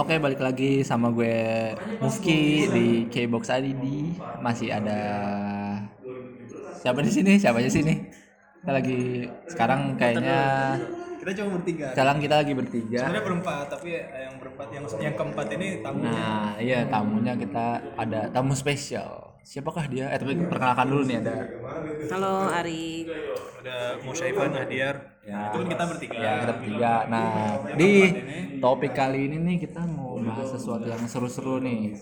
Oke, balik lagi sama gue Mufki di K-Box ID. Masih ada siapa di sini? Siapa di sini? Kita lagi sekarang kayaknya Kita cuma bertiga. sekarang kita lagi bertiga. Sebenarnya berempat, tapi yang berempat yang yang keempat ini tamunya. Nah, iya tamunya kita ada tamu spesial. Siapakah dia? Eh, tapi perkenalkan dulu nih ada Halo Ari. Ada Musyaifan Hadiar. Ya. Itu kan kita bertiga. ya kita bertiga. Nah, di topik kali ini nih kita mau bahas sesuatu yang seru-seru nih.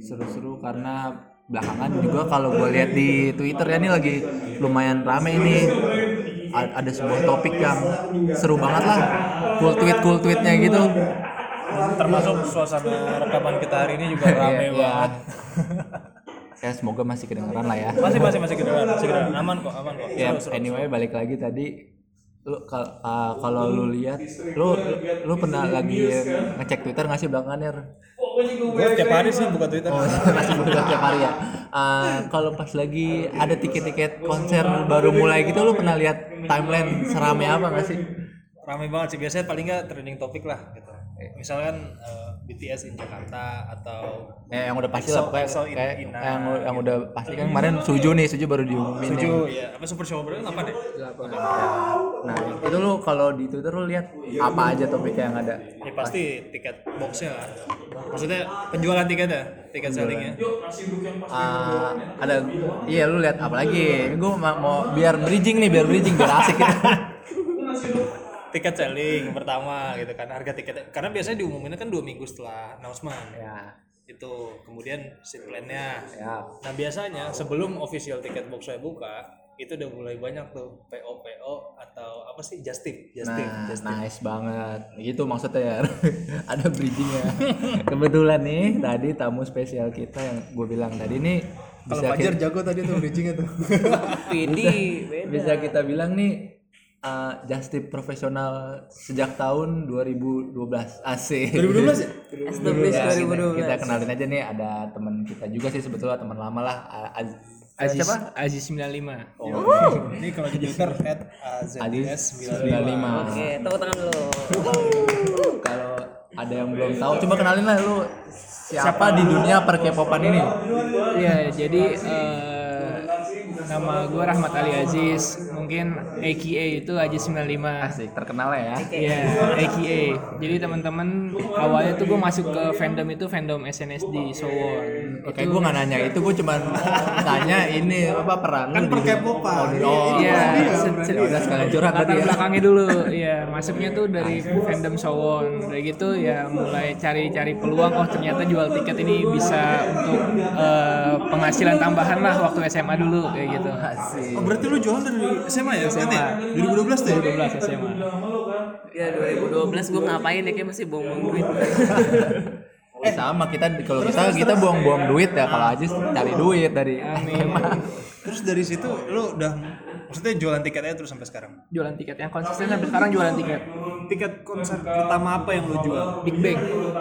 Seru-seru karena belakangan juga kalau gue lihat di Twitter ya ini lagi lumayan rame ini A- ada sebuah topik yang seru banget lah cool tweet cool tweetnya gitu Termasuk suasana rekaman kita hari ini juga rame iya. banget. ya semoga masih kedengeran lah ya Masih masih masih kedengeran, masih kedengeran. Aman kok, aman kok. ya seru. anyway balik lagi tadi lu ah, kalau lu lihat lu lu pernah lagi ngecek Twitter nggak sih belakangan ya Gue tiap hari sih buka Twitter. Oh, masih buka tiap hari ya. Ah, kalau pas lagi ada tiket-tiket konser baru mulai gitu, lu pernah lihat timeline serame apa nggak sih? Rame banget sih. Biasanya paling nggak trending topik lah gitu. Misalkan eh, BTS in Jakarta atau Eh, yang udah pasti lah, kayak, EXO in- kayak Ina. yang, yang udah pasti kan kemarin Suju nih, Suju baru diumumin. Suju ya apa super show berapa apa deh? Nah, itu lu kalau di Twitter lu lihat apa aja topik yang ada? Ya pasti tiket boxnya lah. Maksudnya penjualan tiketnya, tiket sellingnya. Ah, ada iya lu lihat apa lagi? Gue mau, mau biar bridging nih, biar bridging biar asik gitu. Tiket selling pertama gitu kan harga tiketnya karena biasanya diumuminnya kan dua minggu setelah announcement ya, itu kemudian seat plan-nya ya. nah biasanya sebelum official tiket box saya buka itu udah mulai banyak tuh PO PO atau apa sih just tip just tip Nah, tip nice banget. Gitu maksudnya ya. Ada bridgingnya. Kebetulan nih tadi tamu spesial kita yang gue bilang tadi nih kalau bisa Fajar jago tadi tuh bridgingnya tuh Pidi beda. bisa kita bilang nih uh, just tip profesional sejak tahun 2012 asik 2012 ya Established Ya, kita, 2012. kita kenalin aja nih ada teman kita juga sih sebetulnya teman lama lah Az- Aziz, siapa? Aziz 95. Oh, ini kalau di Twitter at AZS 95. 95 Oke, tepuk tangan dulu. Kalau ada yang belum tahu, coba kenalin lah lu siapa di dunia perkepopan ini. Iya, jadi eh, nama gue Rahmat Ali Aziz. Mungkin AKA itu Aziz 95. Asik, terkenal ya. Iya, AKA. Jadi teman-teman awalnya tuh gue masuk ke fandom itu fandom SNSD Sowon. Oke, gue nggak nanya itu, gue cuma nanya ini apa peran kan perkepopan Oh, Iya, iya. udah sekalian curhat tadi ya. belakangnya dulu. Iya, masuknya tuh dari fandom Sowon. Dari gitu ya mulai cari-cari peluang. Oh ternyata jual tiket ini bisa untuk eh, penghasilan tambahan lah waktu SMA dulu kayak gitu. Asik. oh berarti lu jualan dari SMA ya? SMA 2012 tuh ya? 12 SMA. Ya 2012 gue ngapain ya? Kayak masih buang-buang duit. Eh, sama kita kalau kita kita buang-buang duit ya kalau Ajis cari duit dari terus dari situ lu udah maksudnya jualan tiketnya terus sampai sekarang? Jualan tiket. Yang konsisten sampai sekarang jualan tiket. tiket konser pertama apa yang lu jual? Big Bang.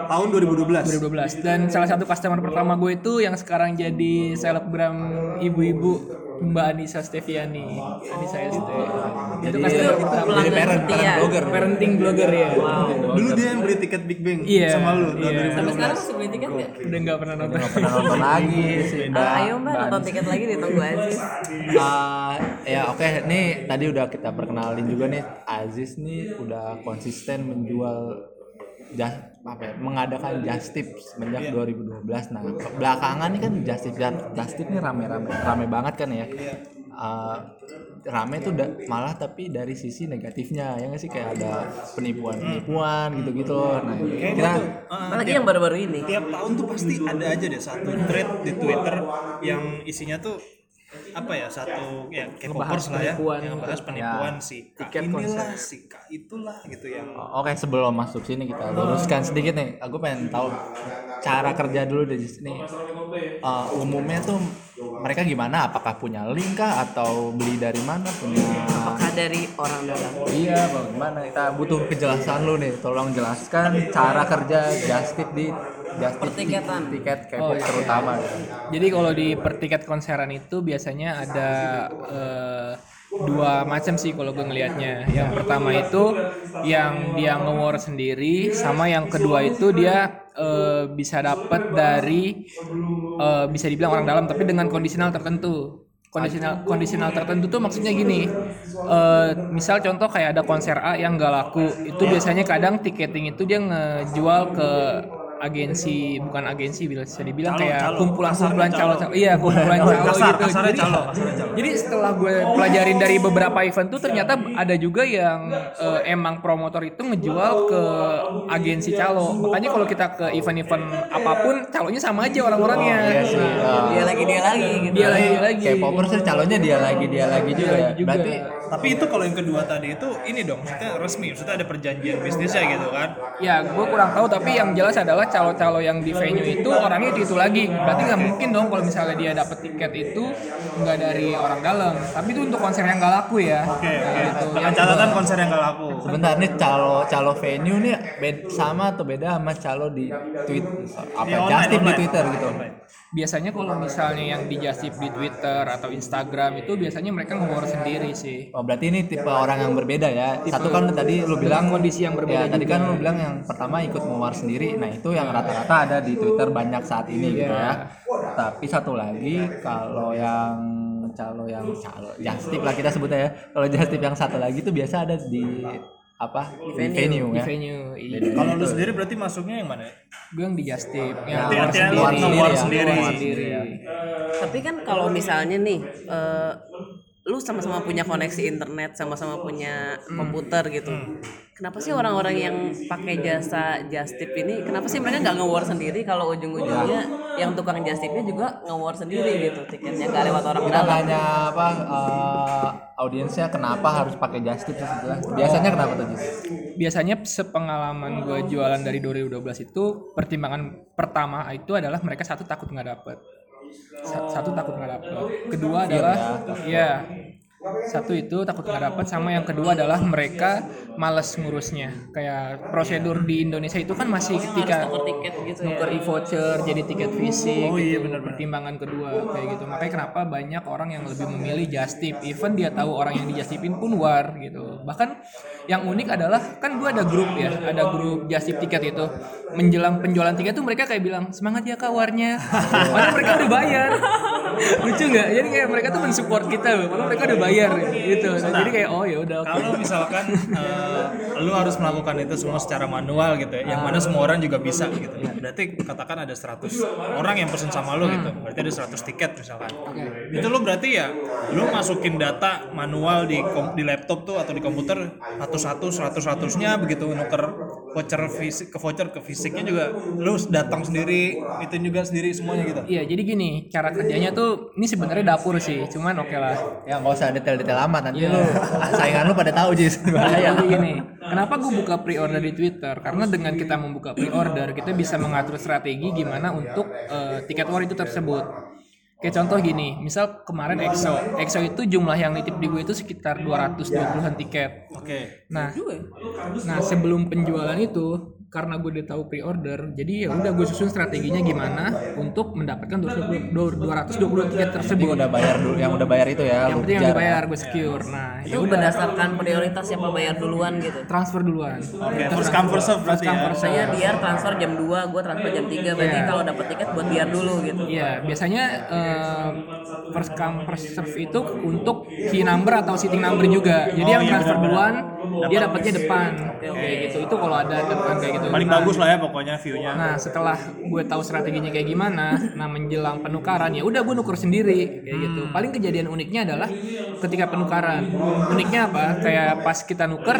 Tahun 2012 2012 dan salah satu customer pertama gue itu yang sekarang jadi selebgram ibu-ibu Mbak Anissa Steviani Anissa ST itu customer kita jadi pelanggan parent, parent blogger. parenting blogger ya dulu dia yang beli tiket Big Bang Iya, sama lu tahun iya. 2012 Sampai sekarang masih beli tiket nggak? udah nggak pernah nonton Nggak pernah nonton lagi sih. Mbak. Ah, ayo mbak nonton tiket lagi ditunggu Aziz. Ah, ya oke nih tadi udah kita perkenalin juga nih Aziz nih udah konsisten menjual just apa ya, mengadakan just tip semenjak 2012 nah belakangan nih kan just tip just tip nih rame-rame rame banget kan ya? Ah, rame tuh da- malah tapi dari sisi negatifnya ya nggak sih? Kayak ada penipuan-penipuan gitu-gitu. Nah kita Apalagi yang baru-baru ini. tiap tahun tuh pasti ada aja deh satu thread di Twitter yang isinya tuh apa ya satu ya K-popers lah ya yang bahas penipuan si K Tiket inilah si K itulah gitu yang Oke sebelum masuk sini kita luruskan sedikit nih. Aku pengen tahu cara kerja dulu dari sini. Eh, umumnya tuh mereka gimana? Apakah punya link kah atau beli dari mana? Punya Apakah dari orang dalam? Iya, bagaimana? Kita butuh kejelasan lu nih. Tolong jelaskan cara kerja just tip di just Pertiketan. tiket Oh, K-pop iya. terutama. gitu. Jadi kalau di per tiket konseran itu biasanya ada eh, dua macam sih kalau gue ngelihatnya. Yang pertama itu yang dia nge-war sendiri, sama yang kedua itu dia eh, bisa dapat dari eh, bisa dibilang orang dalam tapi dengan kondisional tertentu kondisional kondisional tertentu tuh maksudnya gini eh, misal contoh kayak ada konser A yang gak laku itu biasanya kadang tiketing itu dia ngejual ke agensi bukan agensi bisa dibilang Calo, kayak calo. kumpulan-kumpulan Kasarnya calo, calo. iya kumpulan calo Kasar, gitu kasarnya jadi, calo, kasarnya calo. jadi setelah gue pelajarin dari beberapa event tuh ternyata ada juga yang eh, emang promotor itu ngejual ke agensi calo makanya kalau kita ke event-event apa pun calonya sama aja orang-orangnya Iya sih. Nah, ah. dia lagi dia lagi gitu dia lagi dia lagi K-popers tuh calonnya dia lagi dia lagi juga. ya. lagi juga. Berarti Tapi itu kalau yang kedua tadi itu ini dong, maksudnya resmi, maksudnya ada perjanjian bisnisnya gitu kan. Ya, gue kurang tahu tapi yang jelas adalah calo-calo yang di venue itu orangnya itu itu lagi. Berarti nggak mungkin dong kalau misalnya dia dapet tiket itu nggak dari orang dalam. Tapi itu untuk konser yang nggak laku ya. Oke, oke. Gitu. Dengan Yang catatan konser yang gak laku. sebentar nih calo calo venue nih bed, sama atau beda sama calo di tweet apa Iya, online, just tip di. Twitter gitu. Online. biasanya kalau misalnya yang di di Twitter atau Instagram itu biasanya mereka nge sendiri sih. Oh berarti ini tipe orang yang berbeda ya. Satu kan tadi lu bilang kondisi yang berbeda Ya, tadi kan lu bilang yang pertama ikut mewar sendiri. Nah, itu yang rata-rata ada di Twitter banyak saat ini gitu ya. Tapi satu lagi kalau yang calo yang calo justip lah kita sebutnya ya. Kalau justip yang satu lagi tuh biasa ada di apa? Venue, Di ya. venue. Iya. Kalau lu sendiri berarti masuknya yang mana? Gue yang di just tip. Ya, Yang Berarti keluar artinya lu sendiri. nge-war ya, sendiri. sendiri ya. Tapi kan kalau misalnya nih eh, lu sama-sama punya koneksi internet, sama-sama punya komputer gitu. Kenapa sih orang-orang yang pakai jasa just tip ini, kenapa sih mereka nggak nge-war sendiri kalau ujung-ujungnya yang tukang just tipnya juga nge-war sendiri gitu tiketnya nggak lewat orang Kita dalam. tanya apa eh, audiensnya kenapa harus pakai just tip sih sebetulnya? Biasanya kenapa tuh, Jis? biasanya sepengalaman gue jualan dari 2012 itu pertimbangan pertama itu adalah mereka satu takut nggak dapet satu takut nggak dapet. Kedua adalah ya satu itu takut nggak dapet sama yang kedua adalah mereka males ngurusnya. Kayak prosedur di Indonesia itu kan masih ketika Nuker tiket gitu ya. nuker e-voucher jadi tiket fisik Oh iya, gitu. benar-benar. pertimbangan kedua kayak gitu. Makanya kenapa banyak orang yang lebih memilih just tip? Even dia tahu orang yang di just tipin pun war gitu. Bahkan yang unik adalah kan gue ada grup ya ada grup just tip tiket itu. Menjelang penjualan tiket tuh mereka kayak bilang semangat ya kak warnya. Padahal mereka udah bayar. Lucu nggak? Jadi kayak mereka tuh mensupport kita loh. Padahal mereka udah bayar gitu Nah, jadi kayak oh ya udah oke Kalau misalkan eh, lu harus melakukan itu semua secara manual gitu ya, yang mana semua orang juga bisa gitu. Berarti katakan ada 100 orang yang pesen sama lu gitu. Berarti ada 100 tiket misalkan. Itu lu berarti ya lu masukin data manual di kom- di laptop tuh atau di komputer satu-satu 100-100-nya begitu nuker voucher fisik ke voucher ke fisiknya juga lu datang sendiri itu juga sendiri semuanya gitu. Iya, jadi gini, cara kerjanya tuh ini sebenarnya dapur sih, cuman oke lah. Ya nggak usah detail-detail amat nanti Iya. lu saingan lu pada tahu, Jis. Bahaya. Jadi gini, kenapa gue buka pre-order di Twitter? Karena dengan kita membuka pre-order, kita bisa mengatur strategi gimana untuk eh, tiket war itu tersebut. Kayak contoh gini, misal kemarin EXO, EXO itu jumlah yang nitip di gue itu sekitar 220-an tiket. Oke. Nah, nah sebelum penjualan itu karena gue udah tahu pre-order, jadi ya udah gue susun strateginya gimana untuk mendapatkan 220 220 tiket Yang tersebut. udah bayar dulu, yang udah bayar itu ya. Yang lu penting yang kejar. dibayar gue secure. Nah, ya Itu udah berdasarkan prioritas siapa bayar duluan gitu. transfer duluan. Oke, first come first serve berarti ya. Misalnya dia transfer jam 2, gue transfer jam 3, berarti Iya. kalau dapat tiket buat biar dulu gitu. Iya, biasanya eh, first come first serve itu untuk key number atau sitting number juga. Jadi Oh, yang iya, transfer duluan dia dapatnya depan. Kayak gitu. Itu kalau ada catatan kayak gitu. Paling Nah, bagus lah ya pokoknya view-nya. Nah, setelah gue tahu strateginya kayak gimana, nah menjelang penukaran ya udah gue nuker sendiri kayak gitu. Paling kejadian uniknya adalah ketika penukaran. Uniknya apa? Kayak pas kita nuker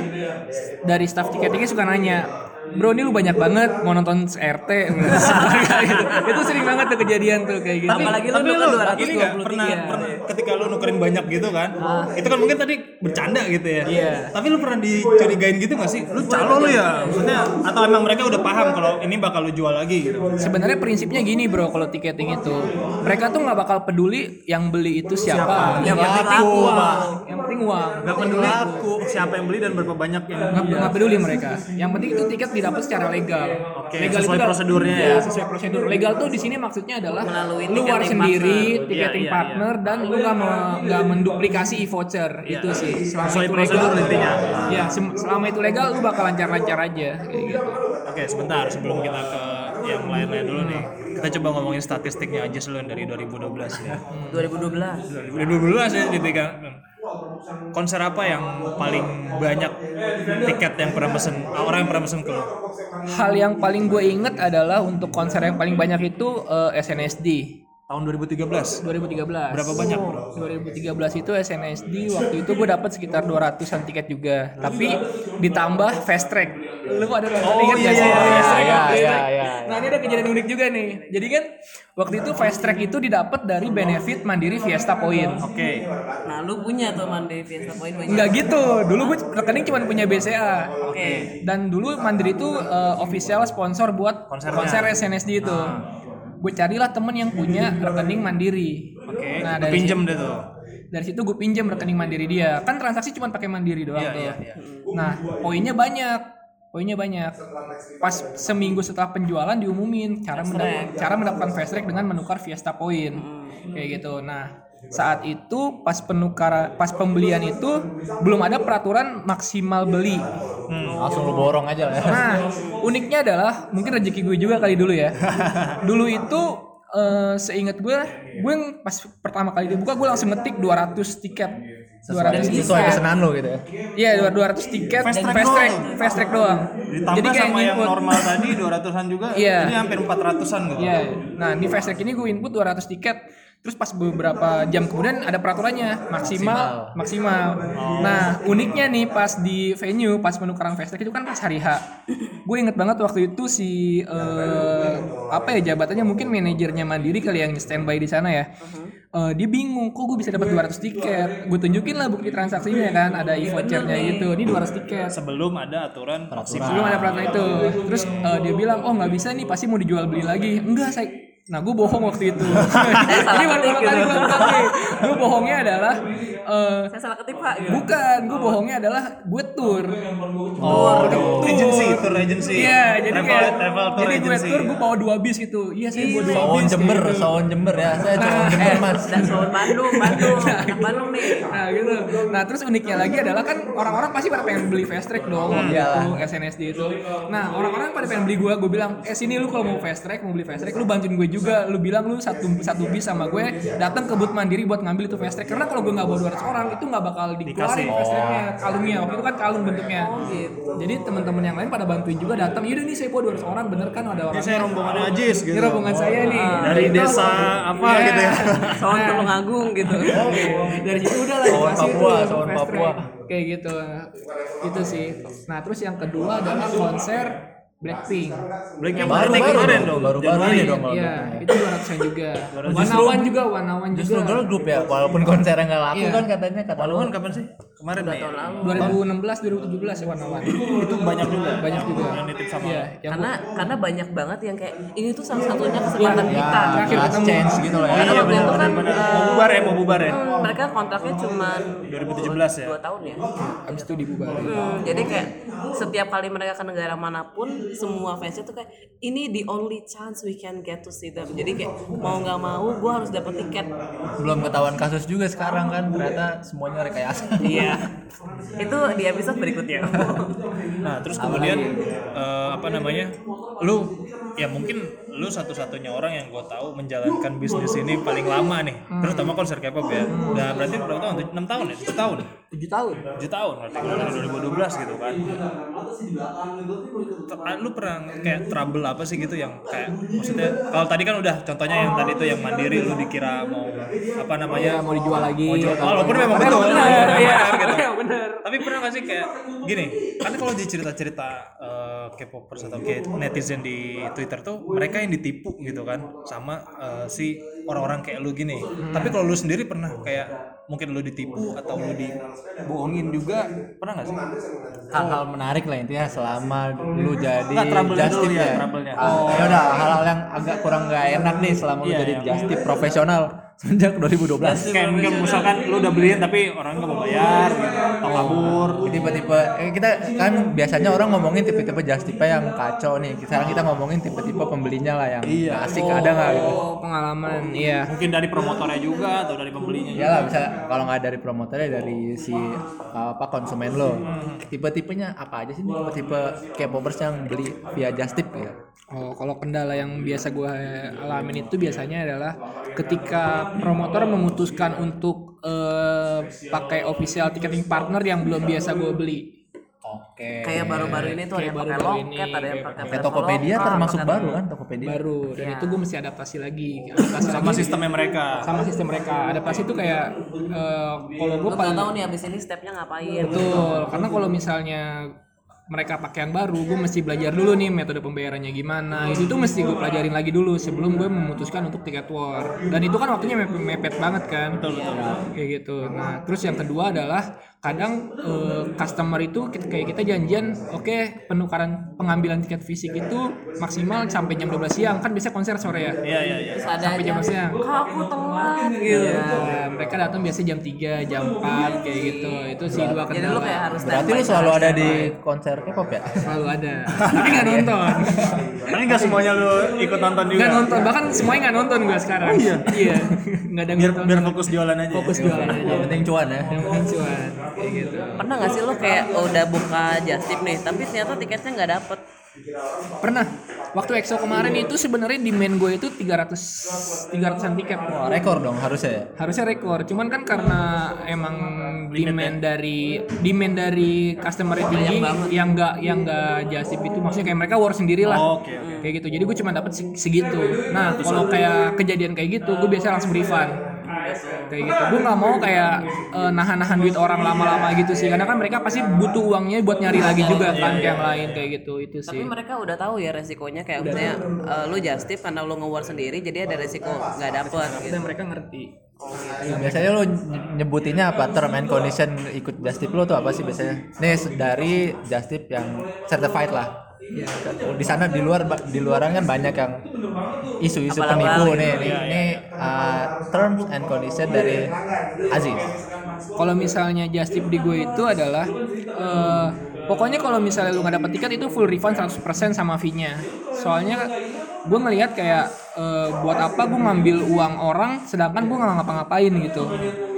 dari staff tiketingnya suka nanya, "Bro, ini lu banyak banget mau nonton RT." gitu. Itu sering banget tuh kejadian tuh kayak gitu. Apalagi lu Tapi lu ini 223. pernah, pernah ketika lu nukerin banyak gitu kan? Itu kan mungkin tadi bercanda gitu ya. Iya. Tapi lu pernah dicurigain gitu gak sih? Lu calo lu ya? Maksudnya atau emang mereka udah paham kalau ini bakal lu jual lagi gitu? Sebenarnya prinsipnya gini bro, kalau tiketing itu mereka tuh nggak bakal peduli yang beli itu siapa, Yang penting Laku. Pak. yang penting uang. Gak peduli siapa yang beli dan berapa banyak yang nggak nggak peduli mereka. Yang penting itu tiket didapat secara legal. Oke, legal sesuai itu- prosedurnya Iya, ya. sesuai prosedur. Legal tuh di sini maksudnya adalah Melalui lu war ticketing sendiri, partner. ticketing Iya, iya, partner dan lu nggak me- nggak menduplikasi e-voucher. Itu sih. Selama Sesuai itu prosedur legal. intinya. Ya, selama itu legal lu bakal lancar-lancar aja kayak gitu. Oke, sebentar sebelum kita ke yang lain-lain dulu nih. Kita coba ngomongin statistiknya aja yang dari 2012 nih. 2012 2012 ya jadi kan konser apa yang paling banyak tiket yang pernah pesen orang yang pernah pesen ke lo? Hal yang paling gue inget adalah untuk konser yang paling banyak itu eh, SNSD Tahun 2013. 2013. Berapa banyak, Bro? 2013 itu SNSD waktu itu gue dapat sekitar 200-an tiket juga. Tapi ditambah fast track. Lu ada Oh, ingat iya, sih? iya, Fast iya, track, iya, fast iya, track. iya. Nah, ini ada kejadian unik juga nih. Jadi kan waktu itu fast track itu didapat dari benefit Mandiri Fiesta Point. Oke. Nah lu punya tuh Mandiri Fiesta Point banyak Enggak gitu. Dulu gue rekening cuma punya BCA. Oke Dan dulu Mandiri itu uh, official sponsor buat Konsernya. konser SNSD itu. Gue carilah temen yang punya rekening Mandiri. Oke. Nah, Lu dari pinjem deh tuh. dari situ gue pinjam rekening mandiri dia kan transaksi cuma pakai mandiri doang Iya, tuh iya, iya. nah poinnya banyak poinnya banyak pas seminggu setelah penjualan diumumin cara mendap- cara mendapatkan fast track dengan menukar Fiesta Point kayak gitu nah saat itu pas penukar pas pembelian itu belum ada peraturan maksimal beli langsung lu borong aja lah ya Nah, uniknya adalah mungkin rezeki gue juga kali dulu ya. Dulu itu eh, seingat gue, gue pas pertama kali dibuka gue langsung ngetik 200 tiket. 200 tiket. sesuai pesanan lu gitu ya Iya, 200 tiket Fast track fast track, doang. fast track doang. Ditambah sama yang nginput. normal tadi 200-an juga. Iya. Jadi hampir 400-an gitu. Iya. Nah, di fast track ini gue input 200 tiket. Terus pas beberapa jam kemudian ada peraturannya maksimal maksimal. Nah, uniknya nih pas di venue pas penukaran fast track itu kan pas hari H. gue inget banget waktu itu si eh, apa ya jabatannya mungkin manajernya Mandiri kali yang standby di sana ya. Eh, dia bingung kok gue bisa dapat 200 tiket. Gue tunjukin lah bukti transaksinya kan ada e-vouchernya gitu. Ini 200 tiket. Sebelum ada aturan maksimal. Belum ada peraturan itu. Terus eh, dia bilang, oh nggak bisa nih, pasti mau dijual beli lagi. Enggak, saya. Nah, gue bohong waktu itu. Ini baru pertama kali gue nih. Gue bohongnya adalah, eh, Saya salah ketik pak gitu. bukan, gue bohongnya adalah gue tour. Oh, agency, tour agency. Iya, jadi travel, kayak, travel tour jadi gue tour, gue bawa dua bis gitu. Iya, saya bawa dua Sawon bis. Jember gitu. Sawon Jember ya saya Sawon Jember mas Dan soal Bandung, Bandung, anak Bandung nih. Nah gitu. Nah terus uniknya lagi adalah kan orang-orang pasti pada pengen beli fast track dong waktu itu SNSD itu. Nah orang-orang pada pengen beli gue, gue bilang, eh sini lu kalau mau fast track, mau beli fast track, lu bantuin gue juga. Lu bilang lu satu satu bis sama gue datang ke booth mandiri buat ngambil itu fast track. Karena kalau gue nggak bawa 200 orang itu nggak bakal dikeluarin fast tracknya, kalungnya. Waktu itu kan kalung bentuknya. Jadi teman-teman yang lain pada bantuin juga datang. Yaudah nih saya bawa 200 orang, bener kan ada orang. Ini saya rombongan Ajis gitu. Ini rombongan saya nih. Dari Gitu. desa apa Iya. gitu ya. Soal Tulungagung gitu. dari situ udah lah dikasih Papua, fast Papua. track. kayak gitu itu sih nah terus yang kedua adalah konser Blackpink Break yang baru baru kemarin dong dong. baru baru ini dong kalau iya Blackpink. itu 200 an juga Wanawan juga Wanawan justru juga girl group ya walaupun konsernya nggak laku Iya. kan katanya Laluan kapan sih? Kemarin nih. 2016 2017 ya Wanawan Itu banyak juga. banyak juga Yang nitip sama yang Karena karena banyak banget yang kayak ini tuh salah satunya kesempatan Iya. kita. ya Terakhir last ketemu. chance gitu loh ya Karena waktu itu kan Mau eh, bubar ya, mau bubar ya. hmm, mereka kontraknya cuma 2017 ya. dua tahun ya. abis itu dibubarin Hmm, jadi kayak setiap kali mereka ke negara mana pun semua fansnya tuh kayak ini the only chance we can get to see them. Jadi kayak mau nggak mau gue harus dapat tiket. belum ketahuan kasus juga sekarang kan ternyata semuanya rekayasa Iya. Itu di episode berikutnya. Nah, terus kemudian eh, apa namanya? Lu ya mungkin lu satu-satunya orang yang gue tahu menjalankan bisnis ini paling lama nih. Terutama konser K-pop ya. Nah, berarti berapa tahun? 6 tahun ya? 7 tahun. 7 tahun 7 tahun berarti dari 2012 gitu kan. Ah, Lu pernah kayak trouble apa sih gitu yang kayak maksudnya kalau tadi kan udah contohnya yang tadi tuh yang mandiri lu dikira mau apa namanya ya mau dijual lagi mau jual walaupun memang Memang betul iya. benar gitu. Memang benar. tapi pernah gak sih kayak gini kan kalau di cerita-cerita eh, K-popers atau kayak netizen di Twitter tuh mereka yang ditipu gitu kan sama eh, si orang-orang kayak lu gini tapi kalau lu sendiri pernah kayak mungkin lu ditipu atau lu dibohongin juga pernah gak sih hal-hal menarik lah intinya selama lu jadi Nggak, trouble-nya just dulu tip ya, ya. Oh, ya udah hal-hal yang agak kurang nggak enak nih selama lu Iya, jadi iya. just tip profesional sejak 2012. kayak mungkin misalkan lu udah beliin tapi orang nggak mau bayar gitu atau kabur Tipe-tipe eh, kita kan biasanya orang ngomongin tipe-tipe just tip yang kacau nih. Sekarang kita ngomongin tipe-tipe pembelinya lah yang Iya. asik ada nggak gitu. oh pengalaman iya mungkin dari promotornya juga atau dari pembelinya juga. Ya lah bisa kalau nggak dari promotornya dari si apa konsumen lo. Tipe-tipenya apa aja sih tipe-tipe K-popers yang beli via just tip gitu. Oh, kalau kendala yang biasa gue alamin itu biasanya adalah ketika promotor memutuskan untuk eh, pakai official ticketing partner yang belum biasa gue beli. Oke. Kayak baru-baru ini tuh ada yang pakai loket, ada yang pakai Kayak Tokopedia termasuk pakai- baru kan Tokopedia. Baru dan Iya. itu gue mesti adaptasi lagi. Adaptasi sama lagi sistemnya mereka sama sistem mereka. Adaptasi itu kayak eh, kalau gue paling tahu nih abis ini stepnya ngapain. Betul, karena kalau misalnya mereka pakai yang baru, gue mesti belajar dulu nih metode pembayarannya gimana. Itu tuh mesti gue pelajarin lagi dulu sebelum gue memutuskan untuk tiket war. Dan itu kan waktunya mepet, mepet banget kan. Betul betul. Kayak gitu. Nah, terus yang kedua adalah kadang eh, customer itu kita- kayak kita janjian, oke penukaran pengambilan tiket fisik itu maksimal sampai jam 12 siang. Kan biasa konser sore ya. iya iya iya. Sampai jam siang. kak aku telat? Gitu. Ya, mereka datang biasa jam 3, jam 4 kayak gitu. Itu sih dua Jadi lu kendala. kayak harus Berarti lu selalu ada di konser K-pop ya? selalu ada. Tapi nggak nonton. Tapi nggak semuanya lu ikut nonton juga? Nggak nonton. Bahkan semuanya nggak nonton gue sekarang. Iya? Iya. Nggak ada biar nonton. biar fokus jualan aja. Fokus jualan aja. Yang penting cuan ya. yang penting cuan gitu. Pernah gak sih lu kayak udah buka just tip nih, tapi ternyata tiketnya nggak dapet. pernah. Waktu EXO kemarin itu sebenarnya demand gue itu 300 300an tiket. Wah, rekor dong harusnya ya. harusnya rekor. Cuman kan karena emang demand dari demand dari customer yang tinggi yang nggak yang nggak jasip itu maksudnya kayak mereka war sendiri lah. Oh, oke, oke. kayak gitu. Jadi gue cuma dapat se- segitu. Nah kalau kayak kejadian kayak gitu gue biasa langsung refund kayak gitu. Gue nggak mau kayak eh, nahan-nahan duit orang lama-lama gitu sih. Karena kan mereka pasti butuh uangnya buat nyari lagi juga kan kayak yang lain kayak gitu itu Tapi sih. mereka udah tahu ya resikonya kayak misalnya eh, lu just tip karena lu nge-war sendiri jadi ada resiko nggak dapet gitu. dan mereka ngerti. Biasanya lu ny- nyebutinnya apa? Term and condition ikut Justip lu tuh apa sih biasanya? Nih dari Justip yang certified lah. Ya Di sana di luar di luaran kan banyak yang isu-isu penipu gitu. nih. Nih, ini uh, terms and condition dari Aziz. kalau misalnya just tip di gue itu adalah eh, pokoknya kalau misalnya lu nggak dapet tiket itu full refund 100% sama fee-nya. Soalnya gue ngelihat kayak eh, buat apa gue ngambil uang orang sedangkan gue nggak ngapa-ngapain gitu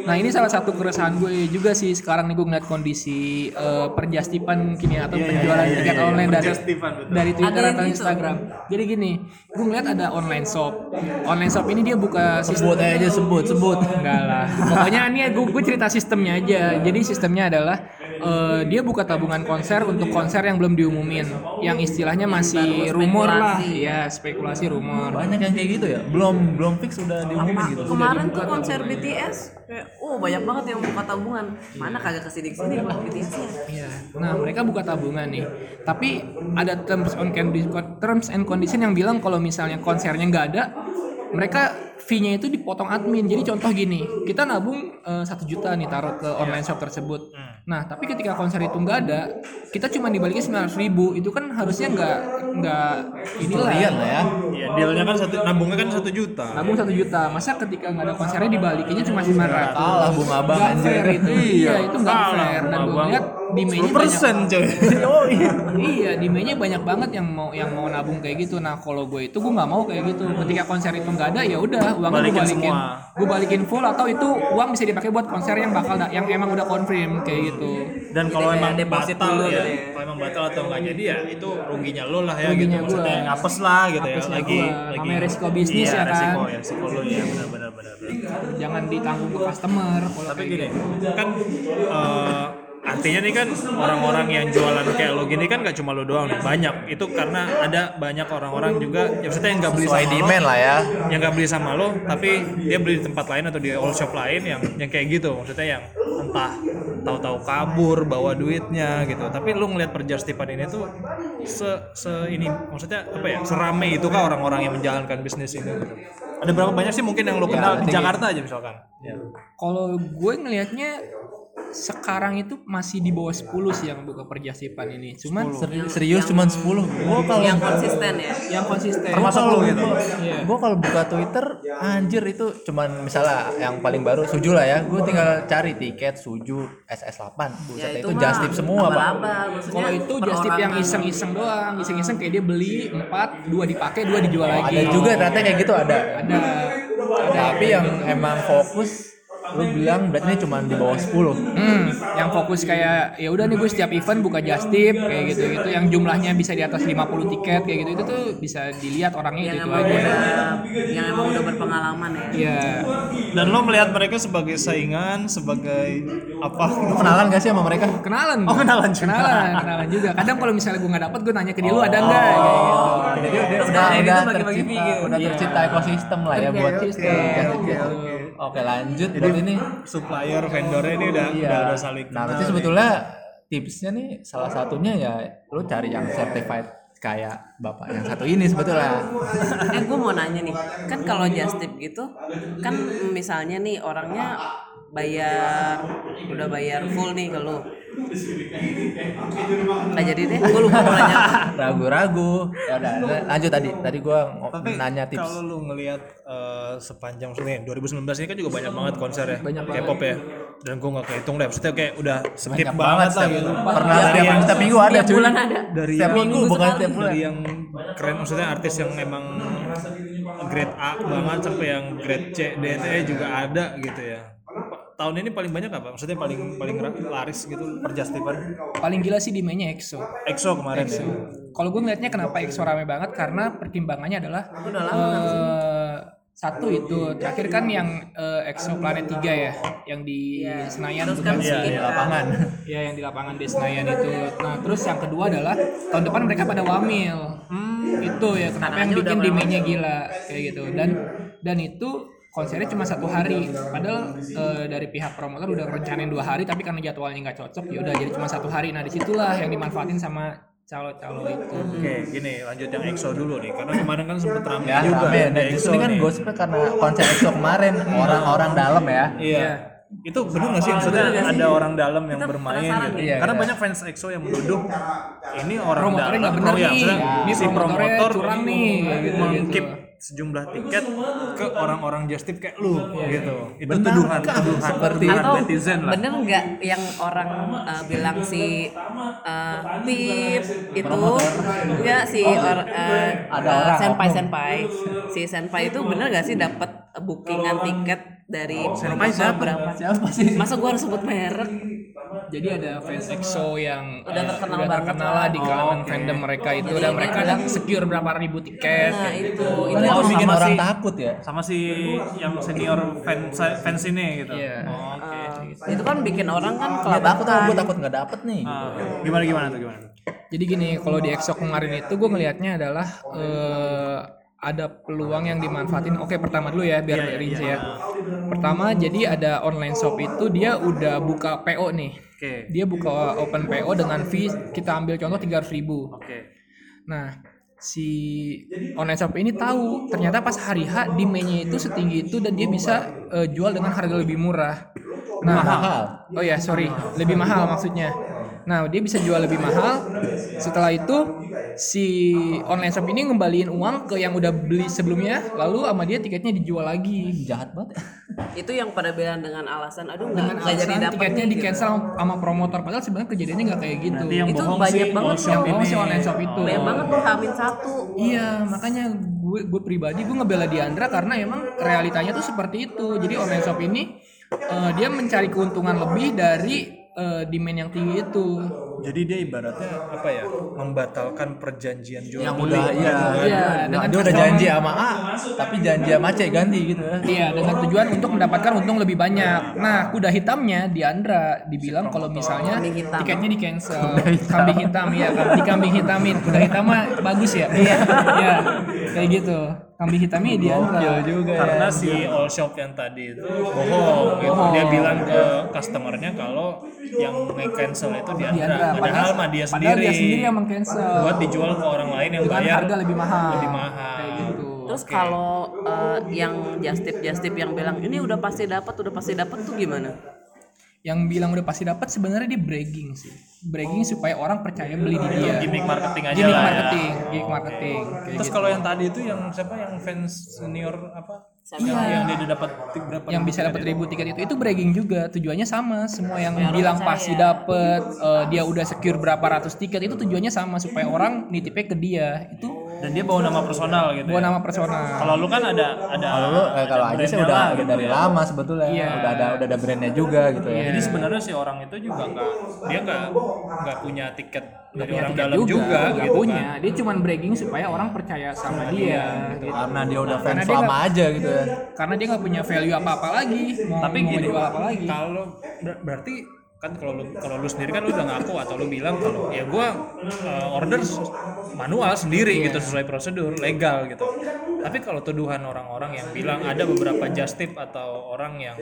nah ini salah satu keresahan gue juga sih sekarang nih gue ngeliat kondisi eh, perjastipan kini atau penjualan tiket online dari Perjastipan, betul. dari Twitter atau gitu. Instagram jadi gini gue ngeliat ada online shop online shop ini dia buka sistem Sebut aja sebut sebut. Enggak lah. Pokoknya ini gue gue cerita sistemnya aja. Jadi sistemnya adalah eh, dia buka tabungan konser untuk konser yang belum diumumin, yang istilahnya masih rumor lah. Ya, spekulasi rumor. Banyak yang kayak gitu ya. Belum belum fix udah diumumin gitu. Kemarin tuh konser BTS kayak oh banyak banget yang buka tabungan. Mana kagak ke sini ke sini buat BTS. Iya. Nah, mereka buka tabungan nih. Tapi ada terms on terms and condition yang bilang kalau misalnya konsernya nggak ada, mereka fee-nya itu dipotong admin. Jadi contoh gini, kita nabung eh, satu juta nih taruh ke online shop tersebut. Nah, tapi ketika konser itu nggak ada, kita cuma dibalikin sembilan ribu. Itu kan harusnya nggak nggak inilah. Kalian lah ya. Iya, dealnya kan satu nabungnya kan satu juta. Nabung satu juta, masa ketika nggak ada konsernya dibalikinnya cuma sembilan ratus. Kalah Bung Abang anjir. fair itu, iya itu nggak fair. Dan gue Abang. lihat demandnya banyak persen coy. iya demandnya banyak banget yang mau yang mau nabung kayak gitu nah kalau gue itu gue nggak mau kayak gitu ketika konser itu nggak ada ya udah uangnya gue Balikin balikin semua. gue balikin full atau itu uang bisa dipakai buat konser yang bakal da- yang emang udah confirm kayak gitu Dan kalau kayak emang deposit batal dulu ya, gitu ya. kalau emang batal atau nggak jadi ya itu ruginya lo lah ya Ruginya gitu. Maksudnya gua. ngapes lah gitu ya. Ngapesnya Lagi gua. lagi Namanya resiko bisnis iya, ya kan. Resiko ya, resiko lo ya benar benar jangan ditanggung ke customer kalau Tapi kayak gini, gitu. kan eh, artinya nih kan orang-orang yang jualan kayak lo gini kan gak cuma lo doang nih, banyak. Itu karena ada banyak orang-orang juga, ya maksudnya yang nggak beli Sesuai sama demand lo, lah ya. yang nggak beli sama lo, tapi dia beli di tempat lain atau di all shop lain yang yang kayak gitu, maksudnya yang entah tahu-tahu kabur bawa duitnya gitu. Tapi lo ngelihat perjastipan ini tuh se se ini maksudnya apa ya serame itu kah orang-orang yang menjalankan bisnis ini? Gitu. Ada berapa banyak sih mungkin yang lo kenal di tinggi. Jakarta aja misalkan? Ya. kalau gue ngelihatnya sekarang itu masih di bawah 10 sih yang buka perjasipan ini cuman Seri- serius cuman 10. Gua kalau Yang konsisten ya. yang konsisten Termasuk lo gitu. Iya. Gue kalau buka Twitter anjir itu cuman misalnya yang paling baru Suju lah ya. Gue tinggal cari tiket Suju SS8. Buset itu, mah just tip semua, Pak. Kalau itu just tip yang iseng-iseng doang, iseng-iseng kayak dia beli empat, dua dipakai, dua dijual lagi. Ada juga ternyata kayak gitu ada. Ada. Tapi yang emang fokus lu bilang berarti ini cuma di bawah 10 Hmm, yang fokus kayak ya udah nih gue setiap event buka just tip kayak gitu gitu yang jumlahnya bisa di atas 50 tiket kayak gitu itu tuh bisa dilihat orangnya yang itu, itu emang aja. udah yang emang udah berpengalaman ya Iya. Dan lo melihat mereka sebagai saingan, sebagai apa? lu kenalan gak sih sama mereka Kenalan. Oh, kenalan juga. Kenalan, kenalan juga. Kadang kalau misalnya gue nggak dapet, gue nanya ke dia lu ada nggak kayak gitu. jadi udah udah gitu tercipta video. udah tercipta ekosistem lah ya buat Tip. Oke lanjut. Buat ini Supplier, vendornya ini udah iya. udah, udah saling nah kenal berarti nih. sebetulnya tipsnya nih salah satunya ya lu cari yang certified kayak bapak yang satu ini sebetulnya. Eh gue mau nanya nih. Kan kalau just tip gitu kan misalnya nih orangnya bayar udah bayar full nih ke lu nggak jadi deh gue lupa mau nanya. Ragu-ragu. Ya udah lanjut tadi. tadi Tapi nanya tips. kalau lu ngelihat eh, sepanjang maksudnya 2019 ini kan juga banyak banget konser ya, Banyak K-pop ya. Dan gua nggak kehitung deh, maksudnya kayak udah skip banyak banget, banget lah setiap, gitu. pernah Dari setiap, yang- setiap minggu ada Tiap cuy. bulan ada. Dari setiap minggu bukan setiap bulan. dari yang keren maksudnya artis yang emang grade A banget sampai yang grade C, D, E juga ada gitu ya. Tahun ini paling banyak apa? Maksudnya paling paling laris gitu per Justipan? Paling gila sih di mainnya EXO. EXO kemarin ya. Kalau gue ngeliatnya kenapa EXO rame banget karena pertimbangannya adalah eh, satu itu terakhir kan yang eh, EXO Planet 3 ya, yang di Senayan terus bukan kan sih? si di lapangan Ya yang di lapangan di Senayan itu. Nah terus yang kedua adalah tahun depan mereka pada wamil. itu ya kenapa yang bikin pada demandnya gila kayak gitu dan dan itu konsernya cuma satu hari padahal eh, dari pihak promotor udah rencanain dua hari tapi karena jadwalnya nggak cocok ya udah jadi cuma satu hari nah di situlah yang dimanfaatin sama calo-calo itu Oke, gini lanjut yang EXO dulu nih karena kemarin kan sempet rame ya juga rame di nah justru ini kan gosipnya karena konser EXO kemarin orang-orang dalam ya Iya. Itu benar nggak sih maksudnya ada orang dalam yang bermain gitu? Iya, Karena iya. banyak fans EXO yang menuduh ini orang Promotornya dalam. nggak bener iya, nih. maksudnya Ini si promotor curang nih, gitu, mengkip gitu. Sejumlah tiket ke orang-orang just tip kayak lu gitu. Itu Benar. tuduhan kah? tuduhan Seperti tuduhan atau netizen lah. bener nggak yang orang uh, bilang si uh, tip itu enggak si or, uh, Ada uh, orang, senpai senpai. Si senpai itu bener gak sih dapat bookingan tiket dari senpai siapa? berapa siapa sih? Masa gua harus sebut merek jadi ada fans EXO yang Udah eh, terkenal udah banget terkenal lah. di kalangan fandom mereka itu dan mereka ada secure berapa ribu tiket nah kayak itu gitu. itu itu yang bikin sama orang sih. takut ya Sama si yang senior fans fans ini gitu. Iya. Oh, Oke. uh, itu kan bikin orang kan kelabakan gue takut nggak dapet nih Ah, gimana gimana tuh gimana? Jadi gini, kalau di EXO kemarin itu gue ngelihatnya adalah eh, ada peluang yang dimanfaatin. Oke, pertama dulu ya biar rinci ya. Pertama, jadi ada online shop itu dia udah buka PO nih. Oke. Dia buka open PO dengan fee kita ambil contoh 300.000 ribu. Oke. Nah, si online shop ini tahu ternyata pas hari H demandnya itu setinggi itu dan dia bisa eh, jual dengan harga lebih murah. Nah, mahal Oh ya, sorry, lebih mahal maksudnya. Nah, dia bisa jual lebih mahal. Setelah itu si online shop ini ngembaliin uang ke yang udah beli sebelumnya, lalu sama dia tiketnya dijual lagi. jahat banget itu yang pada bilang dengan alasan aduh Dengan nggak jadi dapat tiketnya di gitu. cancel sama promotor padahal sebenarnya kejadiannya nggak kayak gitu. Berarti yang Itu bohong banyak sih banget yang bohong ini. si online shop itu. banyak banget tuh hamin satu Iya, makanya gue gue pribadi gue ngebela Diandra karena emang realitanya tuh seperti itu. Jadi online shop ini eh, dia mencari keuntungan lebih dari eh, demand yang tinggi itu. Jadi dia ibaratnya apa ya? Membatalkan perjanjian jual yang beli. udah iya Iya, Nah, dengan dia udah janji sama A tapi janji sama C ganti gitu ya Iya, dengan tujuan untuk mendapatkan untung lebih banyak. Nah, kuda hitamnya Diandra dibilang kalau misalnya tiketnya di cancel. Kambing hitam ya, di kambing hitamin. Kuda hitam mah bagus ya. Iya. Iya, kayak gitu. Kambing hitamnya Diandra. juga ya Karena si all shop yang tadi itu bohong gitu. Dia bilang ke customernya kalau yang nge-cancel itu dia Diandra. Padahal mah dia padahal sendiri. dia sendiri yang meng-cancel. buat dijual ke orang lain yang dengan bayar harga lebih mahal. lebih mahal. Kayak gitu. Terus kalau eh, yang just tip just tip yang bilang ini udah pasti dapat, udah pasti dapat tuh gimana? Yang bilang udah pasti dapat sebenarnya dia bragging sih. Bragging supaya orang percaya beli di dia. Gimmick marketing aja gimmick lah ya. marketing gimmick marketing kayak Terus gitu. kalau yang tadi itu yang siapa? Yang fans senior apa? Yang, yang dia dapat berapa? yang bisa dapat ribu tiket itu itu bragging juga. Tujuannya sama. Semua yang orang bilang pasti dapat eh, dia udah secure berapa ratus tiket itu tujuannya sama. Supaya orang nitipnya ke dia. Itu dan dia bawa nama personal gitu Gua ya. nama personal. kalau lu kan ada ada Kalau lu eh, kalau aja sih brandnya udah gitu dari ya. lama sebetulnya. Iya. Udah ada udah ada brandnya juga gitu ya. jadi sebenarnya si orang itu juga nggak dia nggak nggak punya tiket dari punya orang tiket dalam juga, nggak gitu punya. kan. Dia cuma bragging supaya orang percaya sama dia. gitu. Karena dia udah Karena fans dia lama nggak- aja gitu ya. Karena dia nggak punya value apa-apa lagi. Mau, tapi mau gini jual apa lagi? kalau ber- berarti kan kalau lu kalau lu sendiri kan lu udah ngaku atau lu bilang kalau ya gua uh, order manual sendiri Iya. gitu sesuai prosedur legal gitu tapi kalau tuduhan orang-orang yang bilang ada beberapa just tip atau orang yang